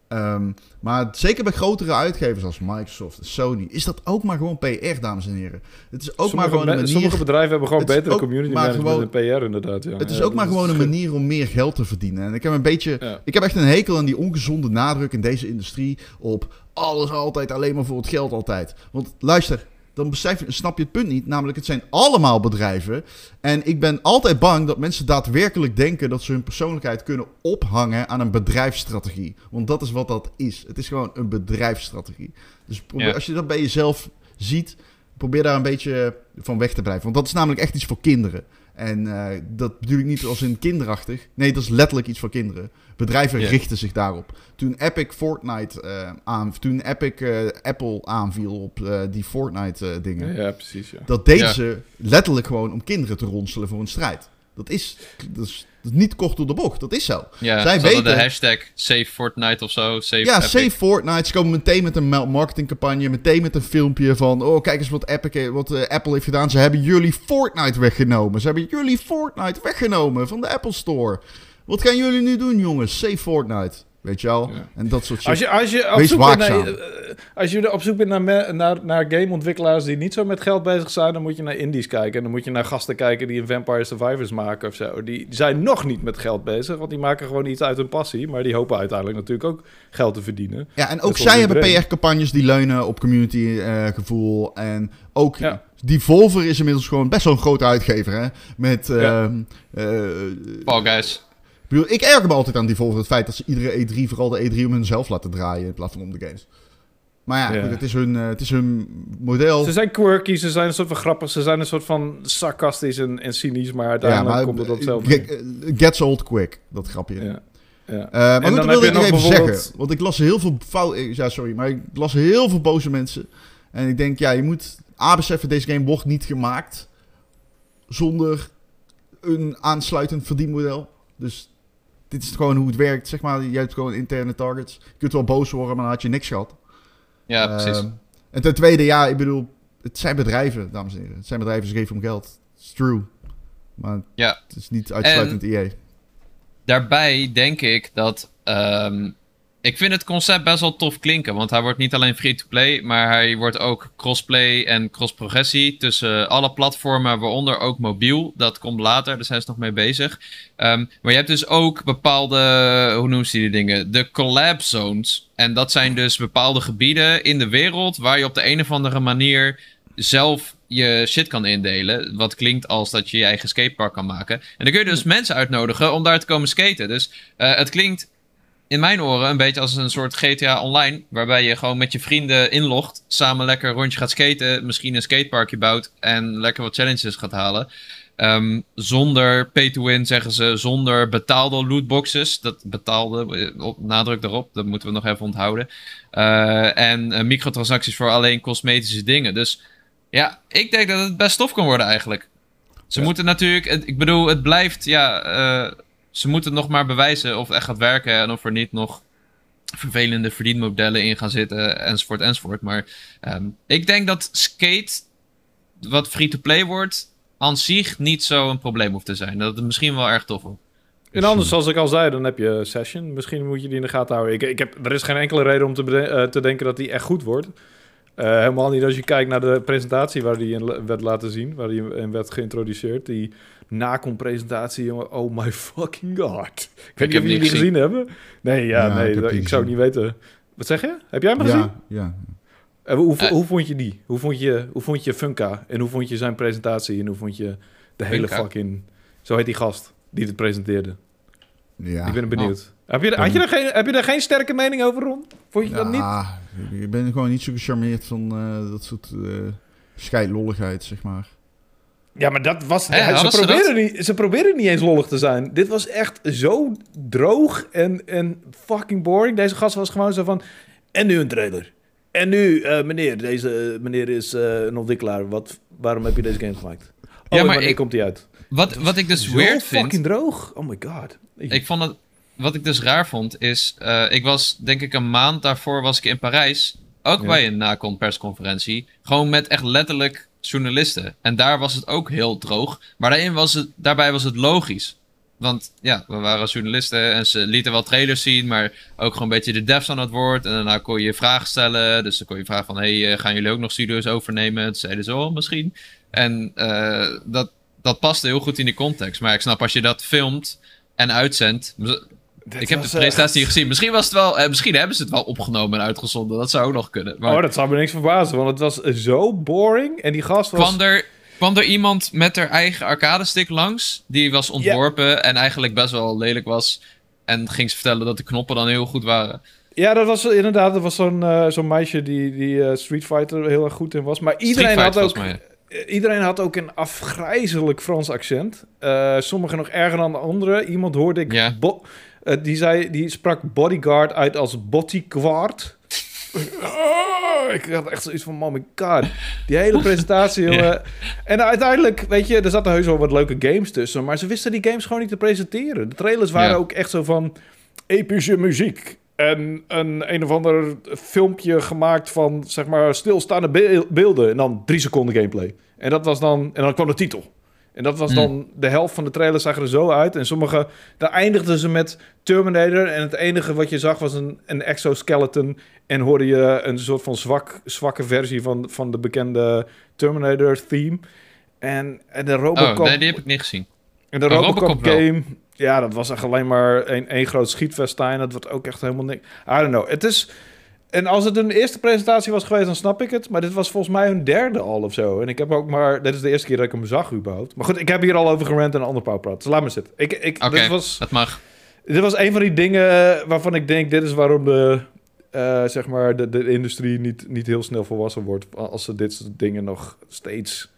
Ehm, maar zeker bij grotere uitgevers als Microsoft en Sony is dat ook maar gewoon PR, dames en heren. Het is ook maar sommige, gewoon een manier. sommige bedrijven hebben gewoon betere community maar management en PR inderdaad. Ja. Het is Ja, ook maar gewoon een manier om meer geld te verdienen. En ik heb een beetje. Ja. Ik heb echt een hekel aan die ongezonde nadruk in deze industrie op alles altijd alleen maar voor het geld altijd. Want luister, dan besef, snap je het punt niet. Namelijk, het zijn allemaal bedrijven. En ik ben altijd bang dat mensen daadwerkelijk denken dat ze hun persoonlijkheid kunnen ophangen aan een bedrijfsstrategie. Want dat is wat dat is. Het is gewoon een bedrijfsstrategie. Dus probeer, Ja. als je dat bij jezelf ziet, probeer daar een beetje van weg te blijven. Want dat is namelijk echt iets voor kinderen. En eh, dat bedoel ik niet als in kinderachtig. Nee, dat is letterlijk iets voor kinderen. Bedrijven richten zich daarop. Toen Epic Fortnite eh, aan, toen Epic eh, Apple aanviel op eh, die Fortnite dingen, Ja, precies. Ja. dat deden Ja. ze letterlijk gewoon om kinderen te ronselen voor een strijd. Dat is, dat is, dat is niet kort door de bocht. Dat is zo. Ja, Zij weten- de hashtag Save Fortnite of zo. Save Ja, Epic. save Fortnite. Ze komen meteen met een ma- marketingcampagne. Meteen met een filmpje van... Oh, kijk eens wat, Epic, wat Apple heeft gedaan. Ze hebben jullie Fortnite weggenomen. Ze hebben jullie Fortnite weggenomen van de Apple Store. Wat gaan jullie nu doen, jongens? Save Fortnite. Weet je wel? Ja. En dat soort shit. Als je, als je op Wees zoek bent waakzaam. naar, eh, als je op zoek bent naar, me- naar, naar gameontwikkelaars die niet zo met geld bezig zijn, dan moet je naar indies kijken. En dan moet je naar gasten kijken die een Vampire Survivors maken of zo. Die zijn nog niet met geld bezig, want die maken gewoon iets uit hun passie. Maar die hopen uiteindelijk natuurlijk ook geld te verdienen. Ja, en ook zij hebben. PR-campagnes die leunen op community-gevoel. en ook Ja. Devolver is inmiddels gewoon best wel een grote uitgever. Hè? Met, Ja. eh, Fall Guys. Ik bedoel, ik erger me altijd aan Devolver het feit dat ze iedere E3, vooral de E3, om hunzelf laten draaien in plaats van om de games. Maar ja, het, is hun, eh, het is hun model. Ze zijn quirky, ze zijn een soort van grappig, ze zijn een soort van sarcastisch en, en cynisch, maar ja, maar komt het op eh, hetzelfde. eh, gets old quick, dat grapje. Ja. Ja. Maar En goed, dan dat wilde ik nog even bijvoorbeeld- zeggen. Want ik las heel veel fout... Ja, sorry, maar ik las heel veel boze mensen. En ik denk, ja, je moet A beseffen, deze game wordt niet gemaakt zonder een aansluitend verdienmodel. Dus dit is gewoon hoe het werkt. Zeg maar, je hebt gewoon interne targets. Je kunt wel boos worden, maar dan had je niks gehad. Ja, precies. Ehm, en ten tweede, ja, ik bedoel, het zijn bedrijven, dames en heren. Het zijn bedrijven, ze geven om geld. It's true. Maar Ja. het is niet uitsluitend E EA. Daarbij denk ik dat. ehm, ik vind het concept best wel tof klinken. Want hij wordt niet alleen free-to-play. Maar hij wordt ook crossplay en cross-progressie. Tussen alle platformen, waaronder ook mobiel. Dat komt later, daar zijn ze nog mee bezig. Ehm, maar je hebt dus ook bepaalde. Hoe noemen ze die dingen? De collab zones. En dat zijn dus bepaalde gebieden in de wereld. Waar je op de een of andere manier zelf je shit kan indelen. Wat klinkt als dat je je eigen skatepark kan maken. En dan kun je dus mensen uitnodigen om daar te komen skaten. Dus eh, het klinkt in mijn oren een beetje als een soort GTA Online. Waarbij je gewoon met je vrienden inlogt. Samen lekker een rondje gaat skaten. Misschien een skateparkje bouwt. En lekker wat challenges gaat halen. Ehm, zonder pay to win, zeggen ze. Zonder betaalde lootboxes. Dat betaalde, eh, op, nadruk daarop. Dat moeten we nog even onthouden. Eh, en eh, microtransacties voor alleen cosmetische dingen. Dus ja, ik denk dat het best tof kan worden eigenlijk. Ze Ja. moeten natuurlijk, ik bedoel, het blijft, ja, ze moeten nog maar bewijzen of het echt gaat werken en of er niet nog vervelende verdienmodellen in gaan zitten, enzovoort, enzovoort. Maar ehm, ik denk dat skate, wat free-to-play wordt, aan zich niet zo een probleem hoeft te zijn. Dat het misschien wel erg tof wordt. En anders, zoals ik al zei, dan heb je Session. Misschien moet je die in de gaten houden. Ik, ik heb, er is geen enkele reden om te, eh, te denken dat die echt goed wordt. Eh, helemaal niet als je kijkt naar de presentatie waar die in werd laten zien. Waar die in werd geïntroduceerd. Die Nacon-presentatie, jongen. Oh my fucking god. Ik weet niet heb of jullie die gezien hebben. Nee, ja, Ja, nee. ik dat- zou het niet weten. Wat zeg je? Heb jij hem gezien? Ja, ja. Eh, hoe, Eh. hoe vond je die? Hoe vond je, hoe vond je Funka? En hoe vond je zijn presentatie? En hoe vond je de hele Funka? fucking... Zo heet die gast die het presenteerde. ja. Ik ben benieuwd. Heb, je, had je er geen, heb je er geen sterke mening over, Ron? Vond je dat niet? Ja, ik ben gewoon niet zo gecharmeerd van eh, dat soort eh scheidlolligheid, zeg maar. Ja, maar dat was... Ze, probeerden niet, ze probeerden niet eens lollig te zijn. Dit was echt zo droog en, en fucking boring. Deze gast was gewoon zo van... En nu een trailer. En nu, eh, meneer, deze eh, meneer is eh, een ontwikkelaar. Wat, waarom heb je deze game gemaakt? Oh, Ja, maar ik- komt hij uit? Wat, wat ik dus weird vind... fucking droog. Oh my god. Ik vond het, wat ik dus raar vond, is... ik was, denk ik, een maand daarvoor was ik in Parijs. Ook Ja. bij een Nacon persconferentie. Gewoon met echt letterlijk journalisten. En daar was het ook heel droog. Maar daarin was het, daarbij was het logisch. Want ja, we waren journalisten en ze lieten wel trailers zien, maar ook gewoon een beetje de devs aan het woord. En daarna kon je vragen stellen. Dus dan kon je vragen van, hey, eh, gaan jullie ook nog studio's overnemen? Toen zeiden ze, oh, misschien. En eh, dat, dat paste heel goed in die context. Maar ik snap, als je dat filmt en uitzendt... Ik heb de presentatie gezien. Misschien, was het wel, eh, misschien hebben ze het wel opgenomen en uitgezonden. Dat zou ook nog kunnen. Maar Oh, dat zou me niks verbazen, want het was zo boring. En die gast was... kwam, er, kwam er iemand met haar eigen arcade stick langs? Die was ontworpen en eigenlijk best wel lelijk was. En ging ze vertellen dat de knoppen dan heel goed waren. Ja, dat was inderdaad dat was zo'n eh, zo'n meisje die, die eh, Street Fighter heel erg goed in was. Maar iedereen had, ook, mij. eh, iedereen had ook een afgrijzelijk Frans accent. Eh sommigen nog erger dan de anderen. Iemand hoorde ik... Bo- eh, die, zei, die sprak bodyguard uit als bodyguard. Ah, ik had echt zoiets van, oh my god. Die hele presentatie, [LAUGHS] jongen. En uiteindelijk, weet je, er zaten heus wel wat leuke games tussen. Maar ze wisten die games gewoon niet te presenteren. De trailers waren ook echt zo van epische muziek. En een een of ander filmpje gemaakt van, zeg maar, stilstaande beel- beelden. En dan drie seconden gameplay. En dat was dan, en dan kwam de titel. En dat was Hmm. dan, de helft van de trailer zag er zo uit. En sommige, daar eindigden ze met Terminator. En het enige wat je zag was een, een exoskeleton. En hoorde je een soort van zwak, zwakke versie van, van de bekende Terminator theme. En, en de Robocop... Oh, nee, die heb ik niet gezien. En de Oh, Robocop, game, ja, dat was echt alleen maar één, één groot schietfestijn. Dat wordt ook echt helemaal niks. I don't know. Het is... En als het een eerste presentatie was geweest, dan snap ik het. Maar dit was volgens mij hun derde al of zo. En ik heb ook maar... Dit is de eerste keer dat ik hem zag überhaupt. Maar goed, ik heb hier al over gerend en een ander pauwpraat. Dus laat me zitten. Ik, ik, Oké, dit, was, dat mag. dit was een van die dingen waarvan ik denk... Dit is waarom de, eh, zeg maar de, de industrie niet, niet heel snel volwassen wordt. Als ze dit soort dingen nog steeds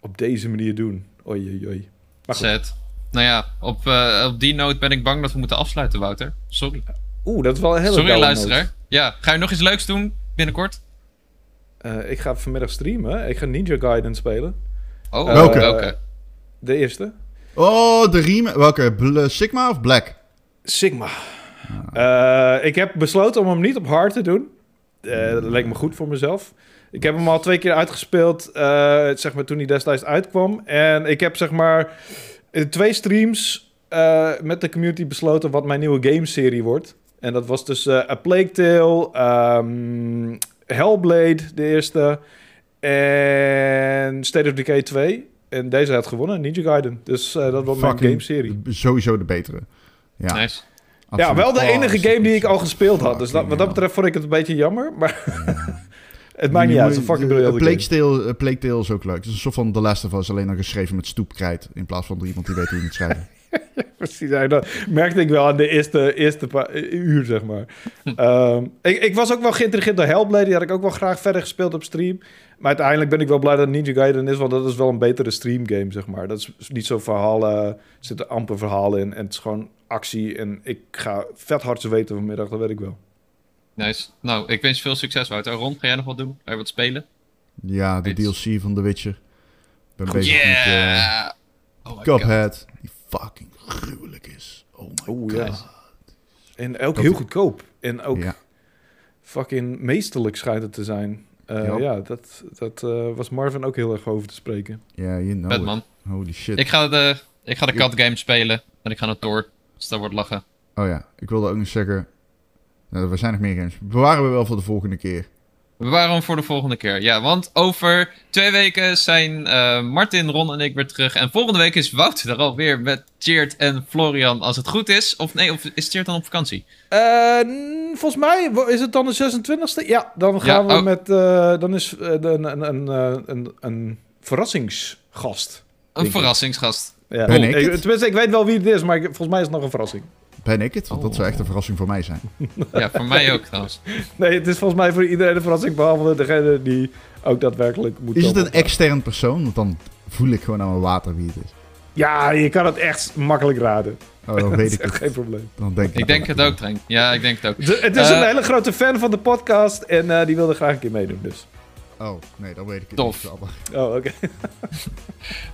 op deze manier doen. Oei, oei, oei. Zet. Nou ja, op, eh, op die noot ben ik bang dat we moeten afsluiten, Wouter. Sorry. Oeh, dat is wel een hele Sorry, luisteraar. Ja, ga je nog iets leuks doen binnenkort? Eh, ik ga vanmiddag streamen. Ik ga Ninja Gaiden spelen. Oh, Eh, Welke? welke? De eerste. Oh, de riem. Welke? Bl- Sigma of Black? Sigma. Eh, ik heb besloten om hem niet op hard te doen. Eh, dat leek me goed voor mezelf. Ik heb hem al twee keer uitgespeeld, eh, zeg maar toen hij destijds uitkwam. En ik heb zeg maar in twee streams eh, met de community besloten wat mijn nieuwe gameserie wordt. En dat was dus eh, A Plague Tale, ehm, Hellblade, de eerste, en State of Decay 2. En deze had gewonnen, Ninja Gaiden. Dus eh, dat wordt mijn Fucking gameserie. Sowieso de betere. Ja, Nice. Ja, wel de Oh, enige game die ik al gespeeld had. Dus dat, wat dat betreft vond ik het een beetje jammer. Maar [LAUGHS] het maakt niet uit. Het is een fucking briljante Plague game. Tale, Plague Tale is ook leuk. Het is een soort van The Last of Us, alleen dan geschreven met stoepkrijt. In plaats van door iemand die weet hoe je moet schrijven. [LAUGHS] [LAUGHS] Precies, dat merkte ik wel aan de eerste, eerste pa- uur, zeg maar. [LAUGHS] Ehm, ik, ik was ook wel geïntrigeerd door Hellblade. Die had ik ook wel graag verder gespeeld op stream. Maar uiteindelijk ben ik wel blij dat Ninja Gaiden is. Want dat is wel een betere streamgame, zeg maar. Dat is niet zo verhalen. Er zitten amper verhalen in. En het is gewoon actie. En ik ga vet hard weten vanmiddag, dat weet ik wel. Nice. Nou, ik wens je veel succes, Wouter. Ron, ga jij nog wat doen? Ga je wat spelen? Ja, de. DLC van The Witcher. Ik ben bezig met eh, Yeah! Oh god. Die fucking gruwelijk is. Oh my Oeh, god. ja. En ook Dat- heel goedkoop. En ook Ja. fucking meesterlijk schijnt het te zijn. Eh, Ja. ja. dat, dat eh, was Marvin ook heel erg over te spreken. Ja, you know man. Holy shit. Ik ga de, ik ga de cat game spelen. En ik ga naar Thor. Dus dat wordt lachen. Oh ja, ik wilde ook nog zeggen... Nou, er zijn nog meer games. Bewaren we wel voor de volgende keer. Bewaren hem voor de volgende keer. Ja, want over twee weken zijn eh, Martin, Ron en ik weer terug. En volgende week is Wouter er alweer met Cheert en Florian, als het goed is. Of nee, of is Cheert dan op vakantie? Eh, volgens mij is het dan de 26e. Ja, dan gaan Ja, we oh. met... eh, dan is een, een, een, een, een verrassingsgast. Een ik. verrassingsgast. Ja. Ben ik het? tenminste, ik weet wel wie het is, maar ik- volgens mij is het nog een verrassing. Ben ik het? Want dat Oh. zou echt een verrassing voor mij zijn. Ja, voor mij ook trouwens. Nee, het is volgens mij voor iedereen een verrassing, behalve degene die ook daadwerkelijk moet Is het een extern persoon? Want dan voel ik gewoon aan mijn water wie het is. Ja, je kan het echt makkelijk raden. Oh, dan weet [LAUGHS] ik het. geen probleem. Dan denk ik, Ik denk het ook, Trenk. Ja, ik denk het ook. De- het is Eh, een hele grote fan van de podcast en eh, die wilde graag een keer meedoen, dus. Oh, nee, dan weet ik het Tof. niet. Oh, oké. [LAUGHS]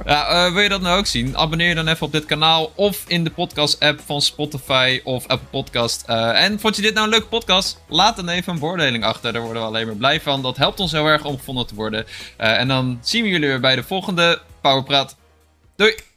Ja, eh, wil je dat nou ook zien? Abonneer je dan even op dit kanaal of in de podcast-app van Spotify of Apple Podcast. Eh, en vond je dit nou een leuke podcast? Laat dan even een beoordeling achter. Daar worden we alleen maar blij van. Dat helpt ons heel erg om gevonden te worden. Eh, en dan zien we jullie weer bij de volgende Powerpraat. Doei!